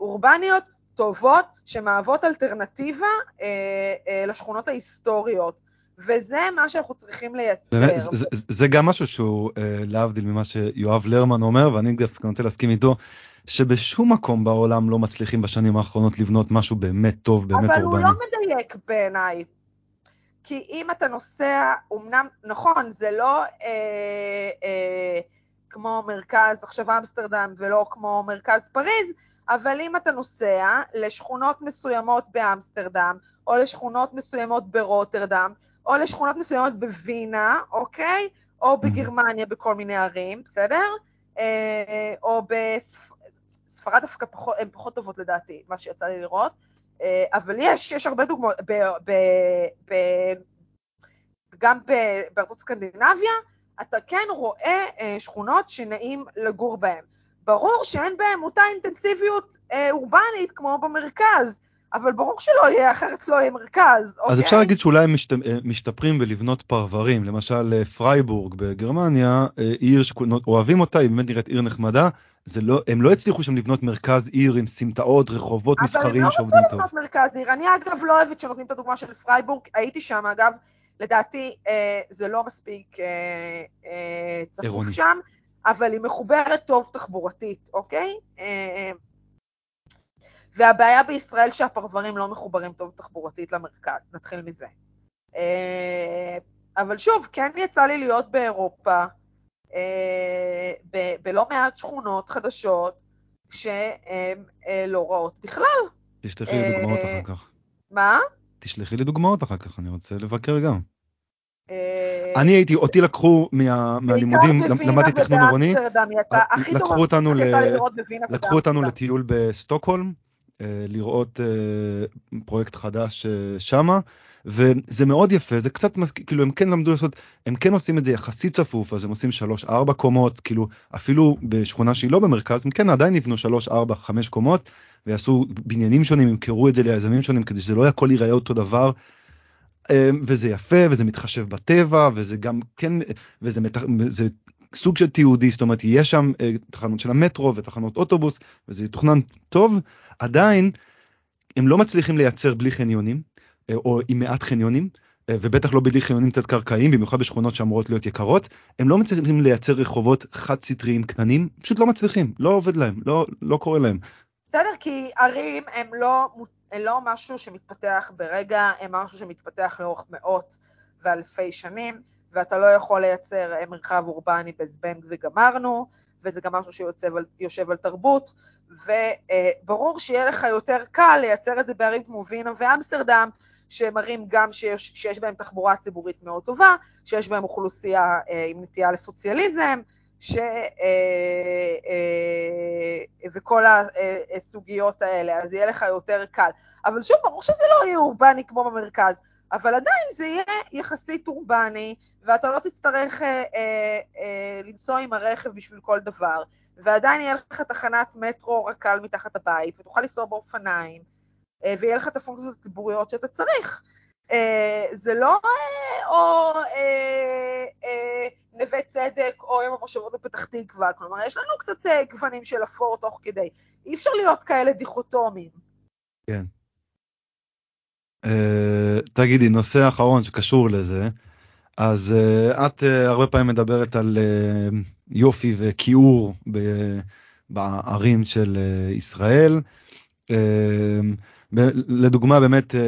אורבניות טובות שמהוות אלטרנטיבה לשכונות ההיסטוריות. וזה מה שאנחנו צריכים לייצר. זה, זה, זה גם משהו שהוא אה, להבדיל ממה שיואב לרמן אומר, ואני דווקא נוטה להסכים איתו, שבשום מקום בעולם לא מצליחים בשנים האחרונות לבנות משהו באמת טוב, באמת אבל אורבני. אבל הוא לא מדייק בעיניי. כי אם אתה נוסע, אמנם, נכון, זה לא אה, אה, כמו מרכז עכשיו אמסטרדם ולא כמו מרכז פריז, אבל אם אתה נוסע לשכונות מסוימות באמסטרדם, או לשכונות מסוימות ברוטרדם, או לשכונות מסוימות בווינה, אוקיי? או בגרמניה בכל מיני ערים, בסדר? אה, או בספרד דווקא פחות, הן פחות טובות לדעתי, מה שיצא לי לראות. אה, אבל יש, יש הרבה דוגמאות, ב, ב, ב, גם בארצות סקנדינביה, אתה כן רואה אה, שכונות שנעים לגור בהן. ברור שאין בהן אותה אינטנסיביות אורבנית כמו במרכז, אבל ברור שלא יהיה, אחרת לא יהיה מרכז. אז אוקיי? אפשר להגיד שאולי הם משת, אה, משתפרים בלבנות פרברים, למשל אה, פרייבורג בגרמניה, אה, עיר שאוהבים אותה, היא באמת נראית עיר נחמדה, זה לא, הם לא הצליחו שם לבנות מרכז עיר עם סמטאות, רחובות מסחריים שעובדים טוב. אבל הם לא רצו לבנות מרכז עיר, אני אגב לא אוהבת שנותנים את הדוגמה של פרייבורג, הייתי שם אגב, לדעתי אה, זה לא מספיק אה, אה, צפוף שם, אבל היא מחוברת טוב תחבורתית, אוקיי? אה, והבעיה בישראל שהפרברים לא מחוברים טוב תחבורתית למרכז, נתחיל מזה. אה, אבל שוב, כן יצא לי להיות באירופה, אה, בלא מעט שכונות חדשות שהן אה, לא רעות בכלל. תשלחי לי דוגמאות אחר כך. מה? תשלחי לי דוגמאות אחר כך, אני רוצה לבקר גם. אני הייתי, אותי לקחו מהלימודים, למדתי תכנון עירוני, לקחו אותנו לטיול בסטוקהולם, לראות אה, פרויקט חדש אה, שמה. וזה מאוד יפה, זה קצת מזכיר, כאילו הם כן למדו לעשות, הם כן עושים את זה יחסית צפוף, אז הם עושים 3-4 קומות, כאילו אפילו בשכונה שהיא לא במרכז, הם כן עדיין יבנו 3-4-5 קומות, ויעשו בניינים שונים, ימכרו את זה ליזמים שונים כדי שזה לא הכל ייראה אותו דבר. וזה יפה וזה מתחשב בטבע וזה גם כן וזה. זה סוג של תיעודי, זאת אומרת יש שם אה, תחנות של המטרו ותחנות אוטובוס וזה יתוכנן טוב, עדיין הם לא מצליחים לייצר בלי חניונים אה, או עם מעט חניונים. אה, ובטח לא בלי חניונים תת קרקעיים במיוחד בשכונות שאמורות להיות יקרות הם לא מצליחים לייצר רחובות חד סטריים קטנים פשוט לא מצליחים לא עובד להם לא לא קורה להם. בסדר כי ערים הם לא הם לא משהו שמתפתח ברגע הם משהו שמתפתח לאורך מאות ואלפי שנים ואתה לא יכול לייצר אה, מרחב אורבני בזבנג וגמרנו, וזה גם משהו שיוצב על, על תרבות, וברור שיהיה לך יותר קל לייצר את זה בערים כמו וינה ואמסטרדם, שמראים גם שיש, שיש בהם תחבורה ציבורית מאוד טובה, שיש בהם אוכלוסייה אה, עם נטייה לסוציאליזם, ש, אה, אה, וכל הסוגיות האלה, אז יהיה לך יותר קל. אבל שוב, ברור שזה לא יהיה אורבני כמו במרכז. אבל עדיין זה יהיה יחסית אורבני, ואתה לא תצטרך אה, אה, אה, לנסוע עם הרכב בשביל כל דבר, ועדיין יהיה לך תחנת מטרו רק"ל מתחת הבית, ותוכל לנסוע באופניים, אה, ויהיה לך את הפונקציות הציבוריות שאתה צריך. אה, זה לא אה, או אה, אה, נווה צדק או יום המושבות בפתח תקווה, כלומר, יש לנו קצת אה, גוונים של אפור תוך כדי. אי אפשר להיות כאלה דיכוטומיים. כן. אה, תגידי, נושא אחרון שקשור לזה, אז uh, את uh, הרבה פעמים מדברת על uh, יופי וכיעור בערים של uh, ישראל. Uh, ב- לדוגמה באמת uh,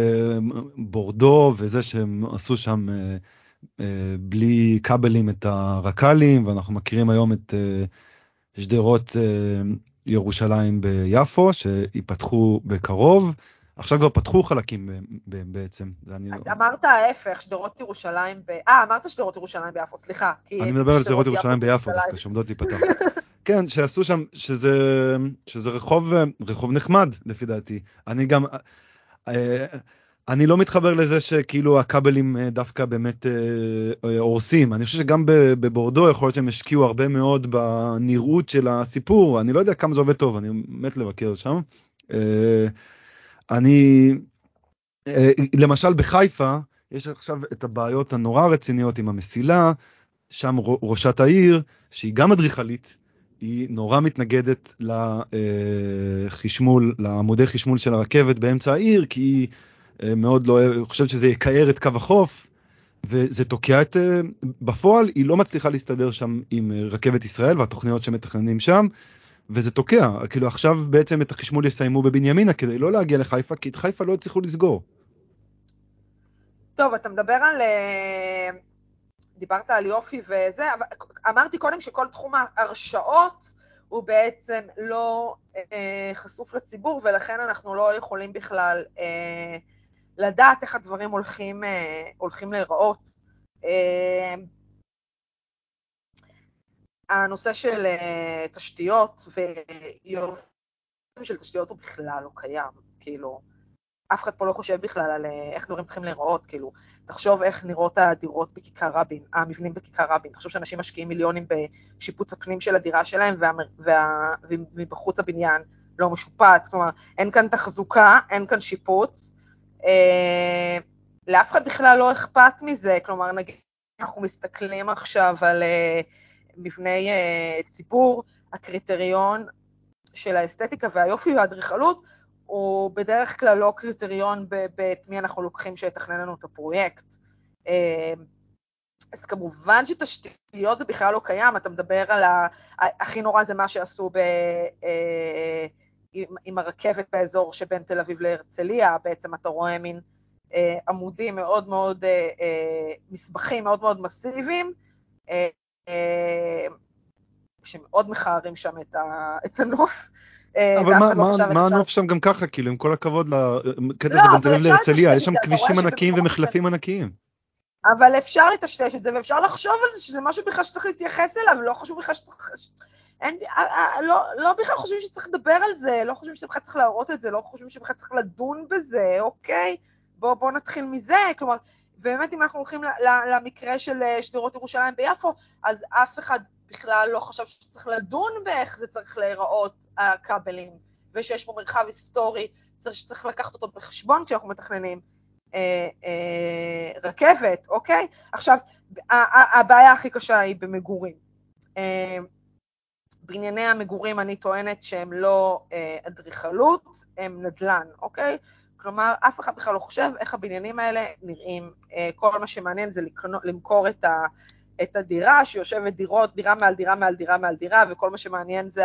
בורדו וזה שהם עשו שם uh, uh, בלי כבלים את הרק"לים ואנחנו מכירים היום את uh, שדרות uh, ירושלים ביפו שיפתחו בקרוב. עכשיו כבר פתחו חלקים בעצם. אז אני... אמרת ההפך, שדרות ירושלים ב... אה, אמרת שדרות ירושלים ביפו, סליחה. אני מדבר על שדרות ירושלים ביפו דווקא, שעומדות להיפתח. [laughs] כן, שעשו שם, שזה, שזה רחוב, רחוב נחמד לפי דעתי. אני גם, אה, אני לא מתחבר לזה שכאילו הכבלים אה, דווקא באמת אה, הורסים. אני חושב שגם בבורדו יכול להיות שהם השקיעו הרבה מאוד בנראות של הסיפור. אני לא יודע כמה זה עובד טוב, אני מת לבקר שם. אני, למשל בחיפה, יש עכשיו את הבעיות הנורא רציניות עם המסילה, שם ראשת העיר, שהיא גם אדריכלית, היא נורא מתנגדת לחשמול, לעמודי חשמול של הרכבת באמצע העיר, כי היא אה, מאוד לא חושבת שזה יקער את קו החוף, וזה תוקע את... אה, בפועל היא לא מצליחה להסתדר שם עם אה, רכבת ישראל והתוכניות שמתכננים שם, וזה תוקע. כאילו עכשיו בעצם את החשמול יסיימו בבנימינה כדי לא להגיע לחיפה, כי את חיפה לא הצליחו לסגור. טוב, אתה מדבר על... דיברת על יופי וזה, אבל אמרתי קודם שכל תחום ההרשאות הוא בעצם לא אה, חשוף לציבור, ולכן אנחנו לא יכולים בכלל אה, לדעת איך הדברים הולכים, אה, הולכים להיראות. אה, הנושא של אה, תשתיות ויופי של תשתיות הוא בכלל לא קיים, כאילו, אף אחד פה לא חושב בכלל על אה, איך דברים צריכים להיראות, כאילו, תחשוב איך נראות הדירות בכיכר רבין, המבנים בכיכר רבין, תחשוב שאנשים משקיעים מיליונים בשיפוץ הפנים של הדירה שלהם, ומבחוץ הבניין לא משופץ, כלומר, אין כאן תחזוקה, אין כאן שיפוץ, אה, לאף אחד בכלל לא אכפת מזה, כלומר, נגיד, אנחנו מסתכלים עכשיו על אה, מבני אה, ציבור, הקריטריון של האסתטיקה והיופי והאדריכלות, הוא בדרך כלל לא קריטריון את מי אנחנו לוקחים שיתכנן לנו את הפרויקט. אה, אז כמובן שתשתיות זה בכלל לא קיים, אתה מדבר על ה... הכי נורא זה מה שעשו ב... אה, עם, עם הרכבת באזור שבין תל אביב להרצליה, בעצם אתה רואה מין אה, עמודים מאוד מאוד, מסבכים מאוד מאוד מסיביים, שמאוד מכערים שם [laughs] את הנוף. אה, אבל מה, מה, מה הנוף שם גם ככה, כאילו, עם כל הכבוד לקטע הזה בין תל אביב להרצליה, יש שם כבישים ענקיים ומחלפים ענקיים. אבל אפשר לטשטש את זה, ואפשר לחשוב על זה, שזה משהו בכלל שצריך להתייחס אליו, לא חשוב בכלל שצריך... אין, אה, אה, לא, לא בכלל חושבים שצריך לדבר על זה, לא חושבים שבכלל צריך להראות את זה, לא חושבים שבכלל צריך לדון בזה, אוקיי? בואו בוא נתחיל מזה, כלומר, באמת אם אנחנו הולכים למקרה של שדרות ירושלים ביפו, אז אף אחד בכלל לא חשב שצריך לדון באיך זה צריך להיראות, הכבלים, ושיש פה מרחב היסטורי צריך, שצריך לקחת אותו בחשבון כשאנחנו מתכננים אה, אה, רכבת, אוקיי? עכשיו, הבעיה הכי קשה היא במגורים. אה, בענייני המגורים אני טוענת שהם לא אה, אדריכלות, הם נדל"ן, אוקיי? כלומר, אף אחד בכלל לא חושב איך הבניינים האלה נראים. אה, כל מה שמעניין זה לקנו, למכור את ה... את הדירה, שיושבת דירות, דירה מעל דירה מעל דירה מעל דירה, וכל מה שמעניין זה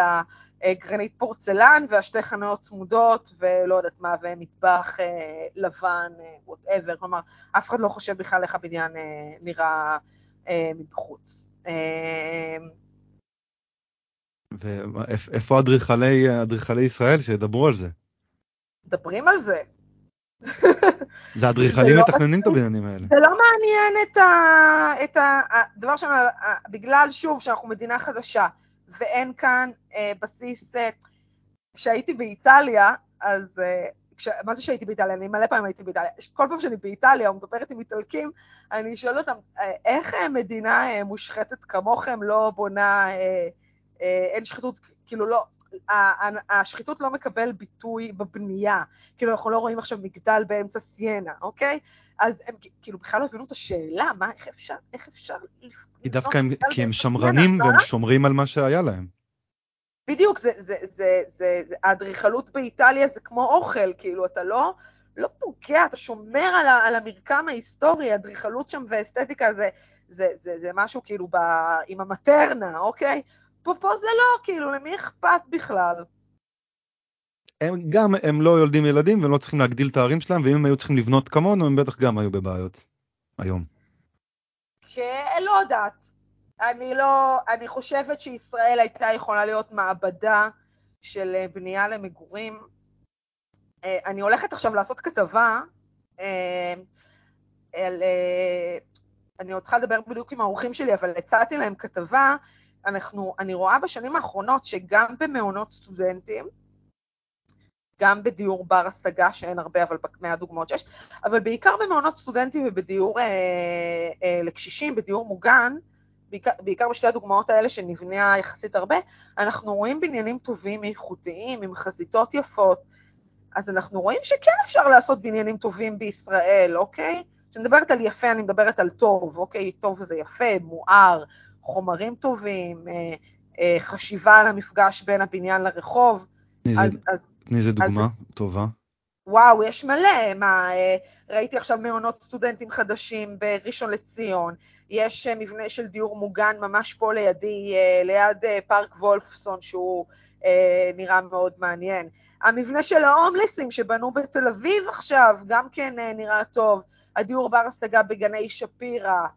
הגרנית פורצלן והשתי חנויות צמודות, ולא יודעת מה, ומטבח אה, לבן, וואטאבר, אה, כלומר, אף אחד לא חושב בכלל איך הבניין אה, נראה אה, מבחוץ. ואיפה אדריכלי ישראל שידברו על זה? מדברים על זה. זה אדריכלים לא מתכננים את הבניינים האלה. זה לא מעניין את ה... את ה... דבר ראשון, בגלל, שוב, שאנחנו מדינה חדשה, ואין כאן אה, בסיס... אה, כשהייתי באיטליה, אז... אה, כש... מה זה שהייתי באיטליה? אני מלא פעמים הייתי באיטליה. כל פעם שאני באיטליה או מדברת עם איטלקים, אני שואל אותם, אה, איך אה, מדינה אה, מושחתת כמוכם לא בונה... אה, אה, אין שחיתות, כאילו לא, השחיתות לא מקבל ביטוי בבנייה. כאילו, אנחנו לא רואים עכשיו מגדל באמצע סיינה, אוקיי? אז הם כאילו בכלל לא הבינו את השאלה, מה, איך אפשר, איך אפשר... כי דווקא הם, כי הם שמרנים והם שומרים על מה שהיה להם. בדיוק, זה, זה, זה, זה, זה, האדריכלות באיטליה זה כמו אוכל, כאילו, אתה לא, לא פוגע, אתה שומר על, ה, על המרקם ההיסטורי, אדריכלות שם ואסתטיקה זה, זה, זה, זה משהו כאילו ב, עם המטרנה, אוקיי? פה, פה זה לא, כאילו, למי אכפת בכלל? הם גם, הם לא יולדים ילדים והם לא צריכים להגדיל את הערים שלהם, ואם הם היו צריכים לבנות כמונו, הם בטח גם היו בבעיות. היום. כן, לא יודעת. אני לא, אני חושבת שישראל הייתה יכולה להיות מעבדה של אה, בנייה למגורים. אה, אני הולכת עכשיו לעשות כתבה אה, על, אני עוד צריכה לדבר בדיוק עם האורחים שלי, אבל הצעתי להם כתבה אנחנו, אני רואה בשנים האחרונות שגם במעונות סטודנטים, גם בדיור בר השגה, שאין הרבה, אבל מהדוגמאות שיש, אבל בעיקר במעונות סטודנטים ובדיור אה, אה, לקשישים, בדיור מוגן, בעיקר, בעיקר בשתי הדוגמאות האלה שנבנה יחסית הרבה, אנחנו רואים בניינים טובים, איכותיים, עם חזיתות יפות, אז אנחנו רואים שכן אפשר לעשות בניינים טובים בישראל, אוקיי? כשאני מדברת על יפה, אני מדברת על טוב, אוקיי? טוב זה יפה, מואר, חומרים טובים, אה, אה, חשיבה על המפגש בין הבניין לרחוב. תני איזה דוגמה אז, טובה. וואו, יש מלא. מה, אה, ראיתי עכשיו מעונות סטודנטים חדשים בראשון לציון. יש מבנה של דיור מוגן ממש פה לידי, ליד פארק וולפסון, שהוא אה, נראה מאוד מעניין. המבנה של ההומלסים שבנו בתל אביב עכשיו, גם כן אה, נראה טוב. הדיור בר השגה בגני שפירא.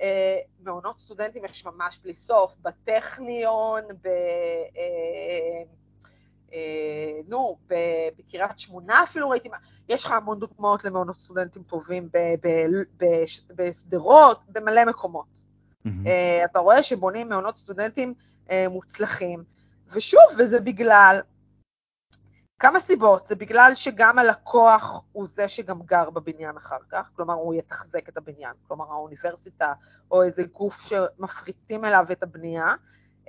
אה, מעונות סטודנטים יש ממש בלי סוף, בטכניון, ב... אה, אה, נו, בקריית שמונה אפילו ראיתי, יש לך המון דוגמאות למעונות סטודנטים טובים בשדרות, במלא מקומות. Mm-hmm. אתה רואה שבונים מעונות סטודנטים מוצלחים, ושוב, וזה בגלל כמה סיבות, זה בגלל שגם הלקוח הוא זה שגם גר בבניין אחר כך, כלומר הוא יתחזק את הבניין, כלומר האוניברסיטה או איזה גוף שמפריטים אליו את הבנייה,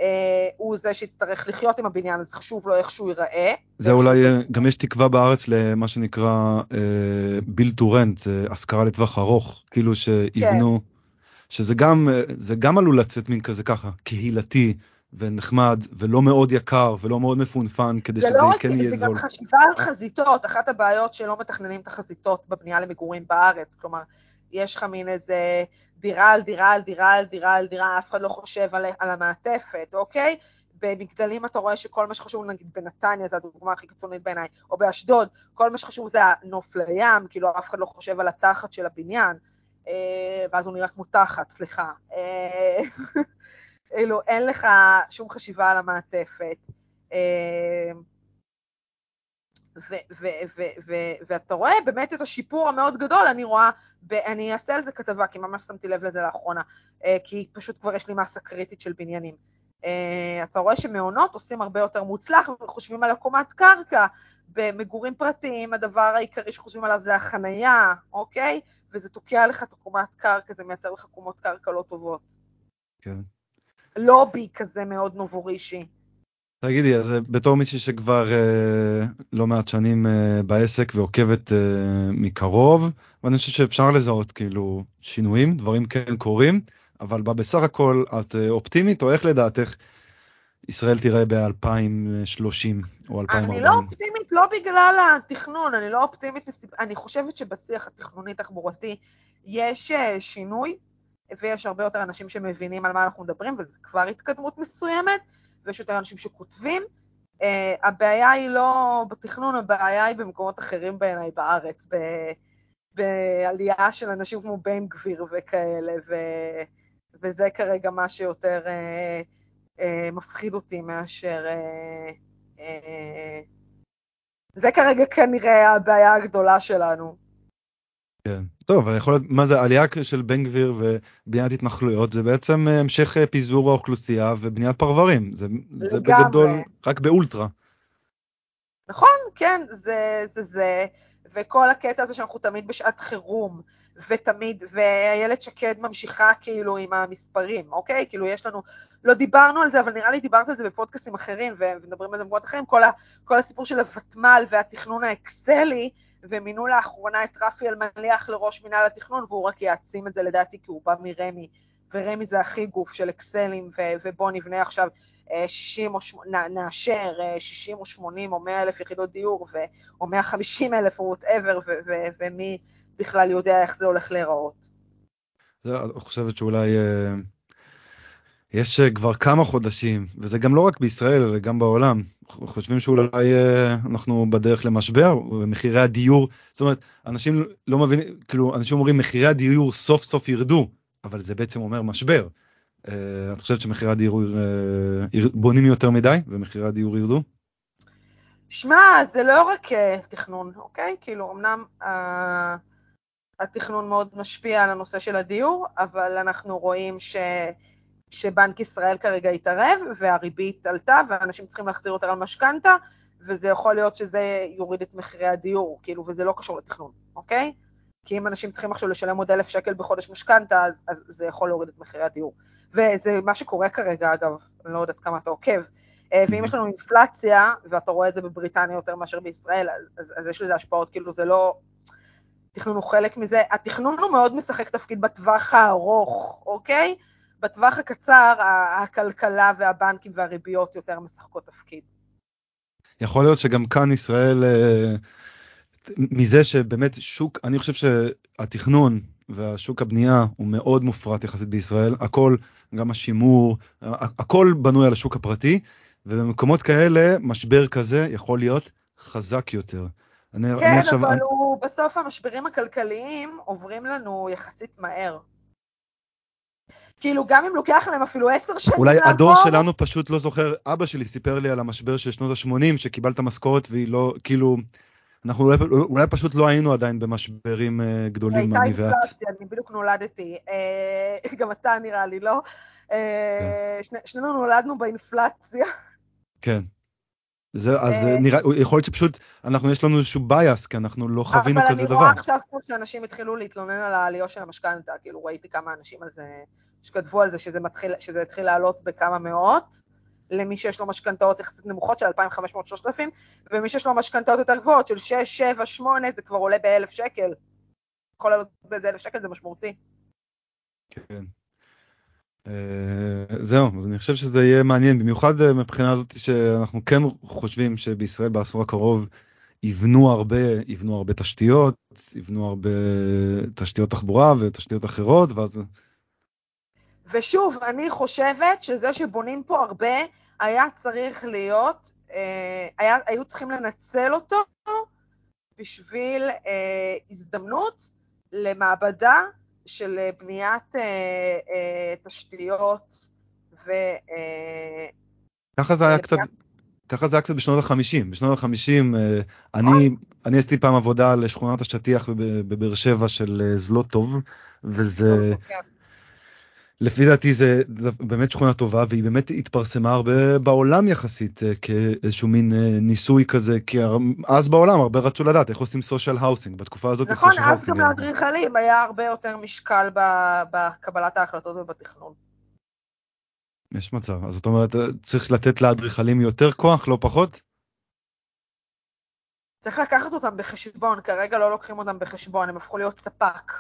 אה, הוא זה שיצטרך לחיות עם הבניין, אז חשוב לו איך שהוא ייראה. זה אולי, שהוא... גם יש תקווה בארץ למה שנקרא ביל טו רנט, השכרה לטווח ארוך, כאילו שיבנו, כן. שזה גם, זה גם עלול לצאת מין כזה ככה, קהילתי. ונחמד ולא מאוד יקר ולא מאוד מפונפן כדי שזה לא כן יהיה זול. זה גם חשיבה על חזיתות, אחת הבעיות שלא מתכננים את החזיתות בבנייה למגורים בארץ, כלומר, יש לך מין איזה דירה על דירה על דירה על דירה על דירה, אף אחד לא חושב על, על המעטפת, אוקיי? במגדלים אתה רואה שכל מה שחשוב, נגיד בנתניה, זו הדוגמה הכי קיצונית בעיניי, או באשדוד, כל מה שחשוב זה הנוף לים, כאילו אף אחד לא חושב על התחת של הבניין, אה, ואז הוא נראה כמו תחת, סליחה. [laughs] כאילו, אין לך שום חשיבה על המעטפת. אה, ואתה רואה באמת את השיפור המאוד גדול, אני רואה, אני אעשה על זה כתבה, כי ממש שמתי לב לזה לאחרונה, אה, כי פשוט כבר יש לי מסה קריטית של בניינים. אה, אתה רואה שמעונות עושים הרבה יותר מוצלח וחושבים על הקומת קרקע. במגורים פרטיים הדבר העיקרי שחושבים עליו זה החנייה, אוקיי? וזה תוקע לך את הקומת קרקע, זה מייצר לך קומות קרקע לא טובות. כן. לובי כזה מאוד נובורישי. תגידי, אז אה, בתור מישהי שכבר אה, לא מעט שנים אה, בעסק ועוקבת אה, מקרוב, ואני חושב שאפשר לזהות כאילו שינויים, דברים כן קורים, אבל בסך הכל את אה, אופטימית, או איך לדעתך ישראל תראה ב-2030 או 2040? אני לא אופטימית לא בגלל התכנון, אני לא אופטימית, אני חושבת שבשיח התכנוני-תחבורתי יש אה, שינוי, ויש הרבה יותר אנשים שמבינים על מה אנחנו מדברים, וזו כבר התקדמות מסוימת, ויש יותר אנשים שכותבים. Uh, הבעיה היא לא בתכנון, הבעיה היא במקומות אחרים בעיניי בארץ, ב, בעלייה של אנשים כמו בן גביר וכאלה, ו, וזה כרגע מה שיותר uh, uh, מפחיד אותי מאשר... Uh, uh, זה כרגע כנראה הבעיה הגדולה שלנו. כן. טוב, יכול להיות, מה זה, עלייה של בן גביר ובניית התנחלויות, זה בעצם אה, המשך אה, פיזור האוכלוסייה ובניית פרברים. זה, זה בגדול רק באולטרה. נכון, כן, זה זה זה, וכל הקטע הזה שאנחנו תמיד בשעת חירום, ותמיד, ואיילת שקד ממשיכה כאילו עם המספרים, אוקיי? כאילו יש לנו, לא דיברנו על זה, אבל נראה לי דיברת על זה בפודקאסטים אחרים, ומדברים על זה במקומות אחרים, כל, ה, כל הסיפור של הוותמ"ל והתכנון האקסלי, ומינו לאחרונה את רפי אלמליח לראש מינהל התכנון, והוא רק יעצים את זה לדעתי, כי הוא בא מרמ"י, ורמ"י זה הכי גוף של אקסלים, ו- ובוא נבנה עכשיו 60 אה, או 80, נאשר 60 אה, או 80 או 100 אלף יחידות דיור, ו- או 150 אלף או וואטאבר, ומי בכלל יודע איך זה הולך להיראות. אני חושבת שאולי אה, יש כבר כמה חודשים, וזה גם לא רק בישראל, אלא גם בעולם, חושבים שאולי אה, אנחנו בדרך למשבר ומחירי הדיור זאת אומרת אנשים לא מבינים כאילו אנשים אומרים מחירי הדיור סוף סוף ירדו אבל זה בעצם אומר משבר. אה, את חושבת שמחירי הדיור אה, בונים יותר מדי ומחירי הדיור ירדו? שמע זה לא רק תכנון אוקיי כאילו אמנם התכנון מאוד משפיע על הנושא של הדיור אבל אנחנו רואים ש... שבנק ישראל כרגע התערב, והריבית עלתה, ואנשים צריכים להחזיר יותר על משכנתה, וזה יכול להיות שזה יוריד את מחירי הדיור, כאילו, וזה לא קשור לתכנון, אוקיי? כי אם אנשים צריכים עכשיו לשלם עוד אלף שקל בחודש משכנתה, אז, אז זה יכול להוריד את מחירי הדיור. וזה מה שקורה כרגע, אגב, אני לא יודעת כמה אתה עוקב. אה, ואם יש לנו אינפלציה, ואתה רואה את זה בבריטניה יותר מאשר בישראל, אז, אז, אז יש לזה השפעות, כאילו זה לא... תכנון הוא חלק מזה. התכנון הוא מאוד משחק תפקיד בטווח הארוך, אוקיי? בטווח הקצר, הכלכלה והבנקים והריביות יותר משחקות תפקיד. יכול להיות שגם כאן ישראל, אה, מזה שבאמת שוק, אני חושב שהתכנון והשוק הבנייה הוא מאוד מופרט יחסית בישראל, הכל, גם השימור, הכל בנוי על השוק הפרטי, ובמקומות כאלה משבר כזה יכול להיות חזק יותר. אני, כן, אני עכשיו, אבל אני... הוא, בסוף המשברים הכלכליים עוברים לנו יחסית מהר. כאילו, גם אם לוקח להם אפילו עשר שנים אולי לעבור... אולי הדור שלנו פשוט לא זוכר, אבא שלי סיפר לי על המשבר של שנות ה-80, שקיבלת משכורת והיא לא, כאילו, אנחנו אולי, אולי פשוט לא היינו עדיין במשברים uh, גדולים, אני ואת. אני בדיוק נולדתי. Uh, [laughs] גם אתה נראה לי, לא? Uh, כן. שני, שנינו נולדנו באינפלציה. כן. זה, אז נראה, יכול להיות שפשוט, אנחנו, יש לנו איזשהו bias, כי אנחנו לא חווינו כזה דבר. אבל אני רואה עכשיו כמו שאנשים התחילו להתלונן על העליות של המשכנתה, כאילו ראיתי כמה אנשים על זה, שכתבו על זה שזה, מתחיל, שזה התחיל לעלות בכמה מאות, למי שיש לו משכנתאות יחסית נמוכות של 2,500-3,000, ומי שיש לו משכנתאות יותר גבוהות של 6, 7, 8, זה כבר עולה באלף שקל. יכול לעלות באיזה אלף שקל, זה משמעותי. כן. Uh, זהו, אז אני חושב שזה יהיה מעניין, במיוחד uh, מבחינה הזאת שאנחנו כן חושבים שבישראל בעשור הקרוב יבנו הרבה, יבנו הרבה תשתיות, יבנו הרבה תשתיות תחבורה ותשתיות אחרות, ואז... ושוב, אני חושבת שזה שבונים פה הרבה, היה צריך להיות, uh, היה, היו צריכים לנצל אותו בשביל הזדמנות למעבדה של אה, בניית אה, אה, תשתיות ו... אה, ככה זה היה קצת, ככה זה היה קצת בשנות ה-50. בשנות ה-50 אה, אני, אני עשיתי פעם עבודה לשכונת השטיח בבאר שבע של זלוטוב, וזה... לפי דעתי זה באמת שכונה טובה והיא באמת התפרסמה הרבה בעולם יחסית אה, כאיזשהו מין אה, ניסוי כזה כי אז בעולם הרבה רצו לדעת איך עושים social housing בתקופה הזאת נכון אז גם לאדריכלים היה הרבה יותר משקל בקבלת ההחלטות ובתכנון. יש מצב אז זאת אומרת אה, צריך לתת לאדריכלים יותר כוח לא פחות? צריך לקחת אותם בחשבון כרגע לא לוקחים אותם בחשבון הם הפכו להיות ספק.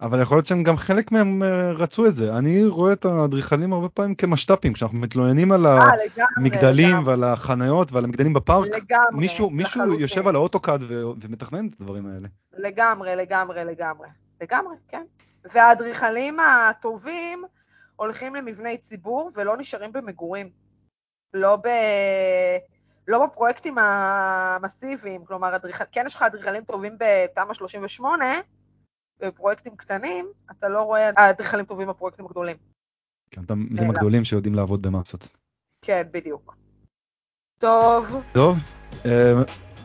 אבל יכול להיות שהם גם חלק מהם אה, רצו את זה. אני רואה את האדריכלים הרבה פעמים כמשת"פים, כשאנחנו מתלוננים על אה, המגדלים ועל החניות ועל המגדלים בפארק, לגמרי, מישהו, מישהו יושב על האוטוקאד ו- ומתכנן את הדברים האלה. לגמרי, לגמרי, לגמרי. לגמרי, כן. והאדריכלים הטובים הולכים למבני ציבור ולא נשארים במגורים. לא ב... לא בפרויקטים המסיביים, כלומר, אדריכל... כן יש לך אדריכלים טובים בתמ"א 38, בפרויקטים קטנים, אתה לא רואה אדריכלים טובים בפרויקטים הגדולים. כן, אתה מילים הגדולים שיודעים לעבוד במסות. כן, בדיוק. טוב. טוב, אה,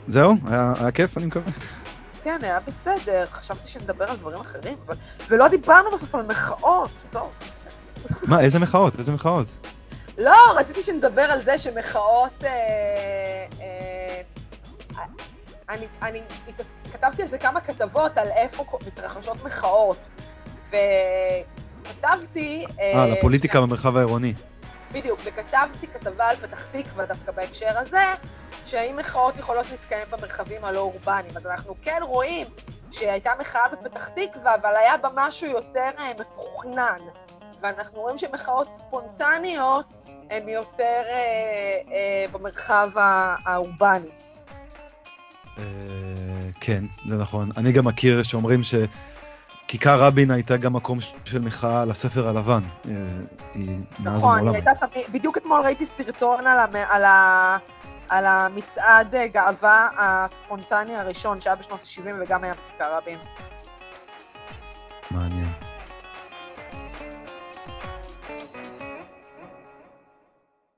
זהו, היה, היה כיף, אני מקווה. כן, היה בסדר, חשבתי שנדבר על דברים אחרים, אבל... ולא דיברנו בסוף על מחאות, טוב. מה, איזה מחאות? איזה מחאות? לא, רציתי שנדבר על זה שמחאות... אה, אה, אני, אני כתבתי על זה כמה כתבות על איפה מתרחשות מחאות, וכתבתי... אה, על הפוליטיקה אה, במרחב העירוני. בדיוק, וכתבתי כתבה על פתח תקווה דווקא בהקשר הזה, שהאם מחאות יכולות להתקיים במרחבים הלא אורבניים. אז אנחנו כן רואים שהייתה מחאה בפתח תקווה, אבל היה בה משהו יותר אה, מתוכנן. ואנחנו רואים שמחאות ספונטניות הן יותר אה, אה, במרחב האורבני. אה, כן, זה נכון. אני גם מכיר שאומרים שכיכר רבין הייתה גם מקום של מחאה על הספר הלבן. אה, היא נכון, ומעולם. נכון, בדיוק אתמול ראיתי סרטון על, המצעד גאווה הספונטני הראשון שהיה בשנות ה-70 וגם היה בכיכר רבין.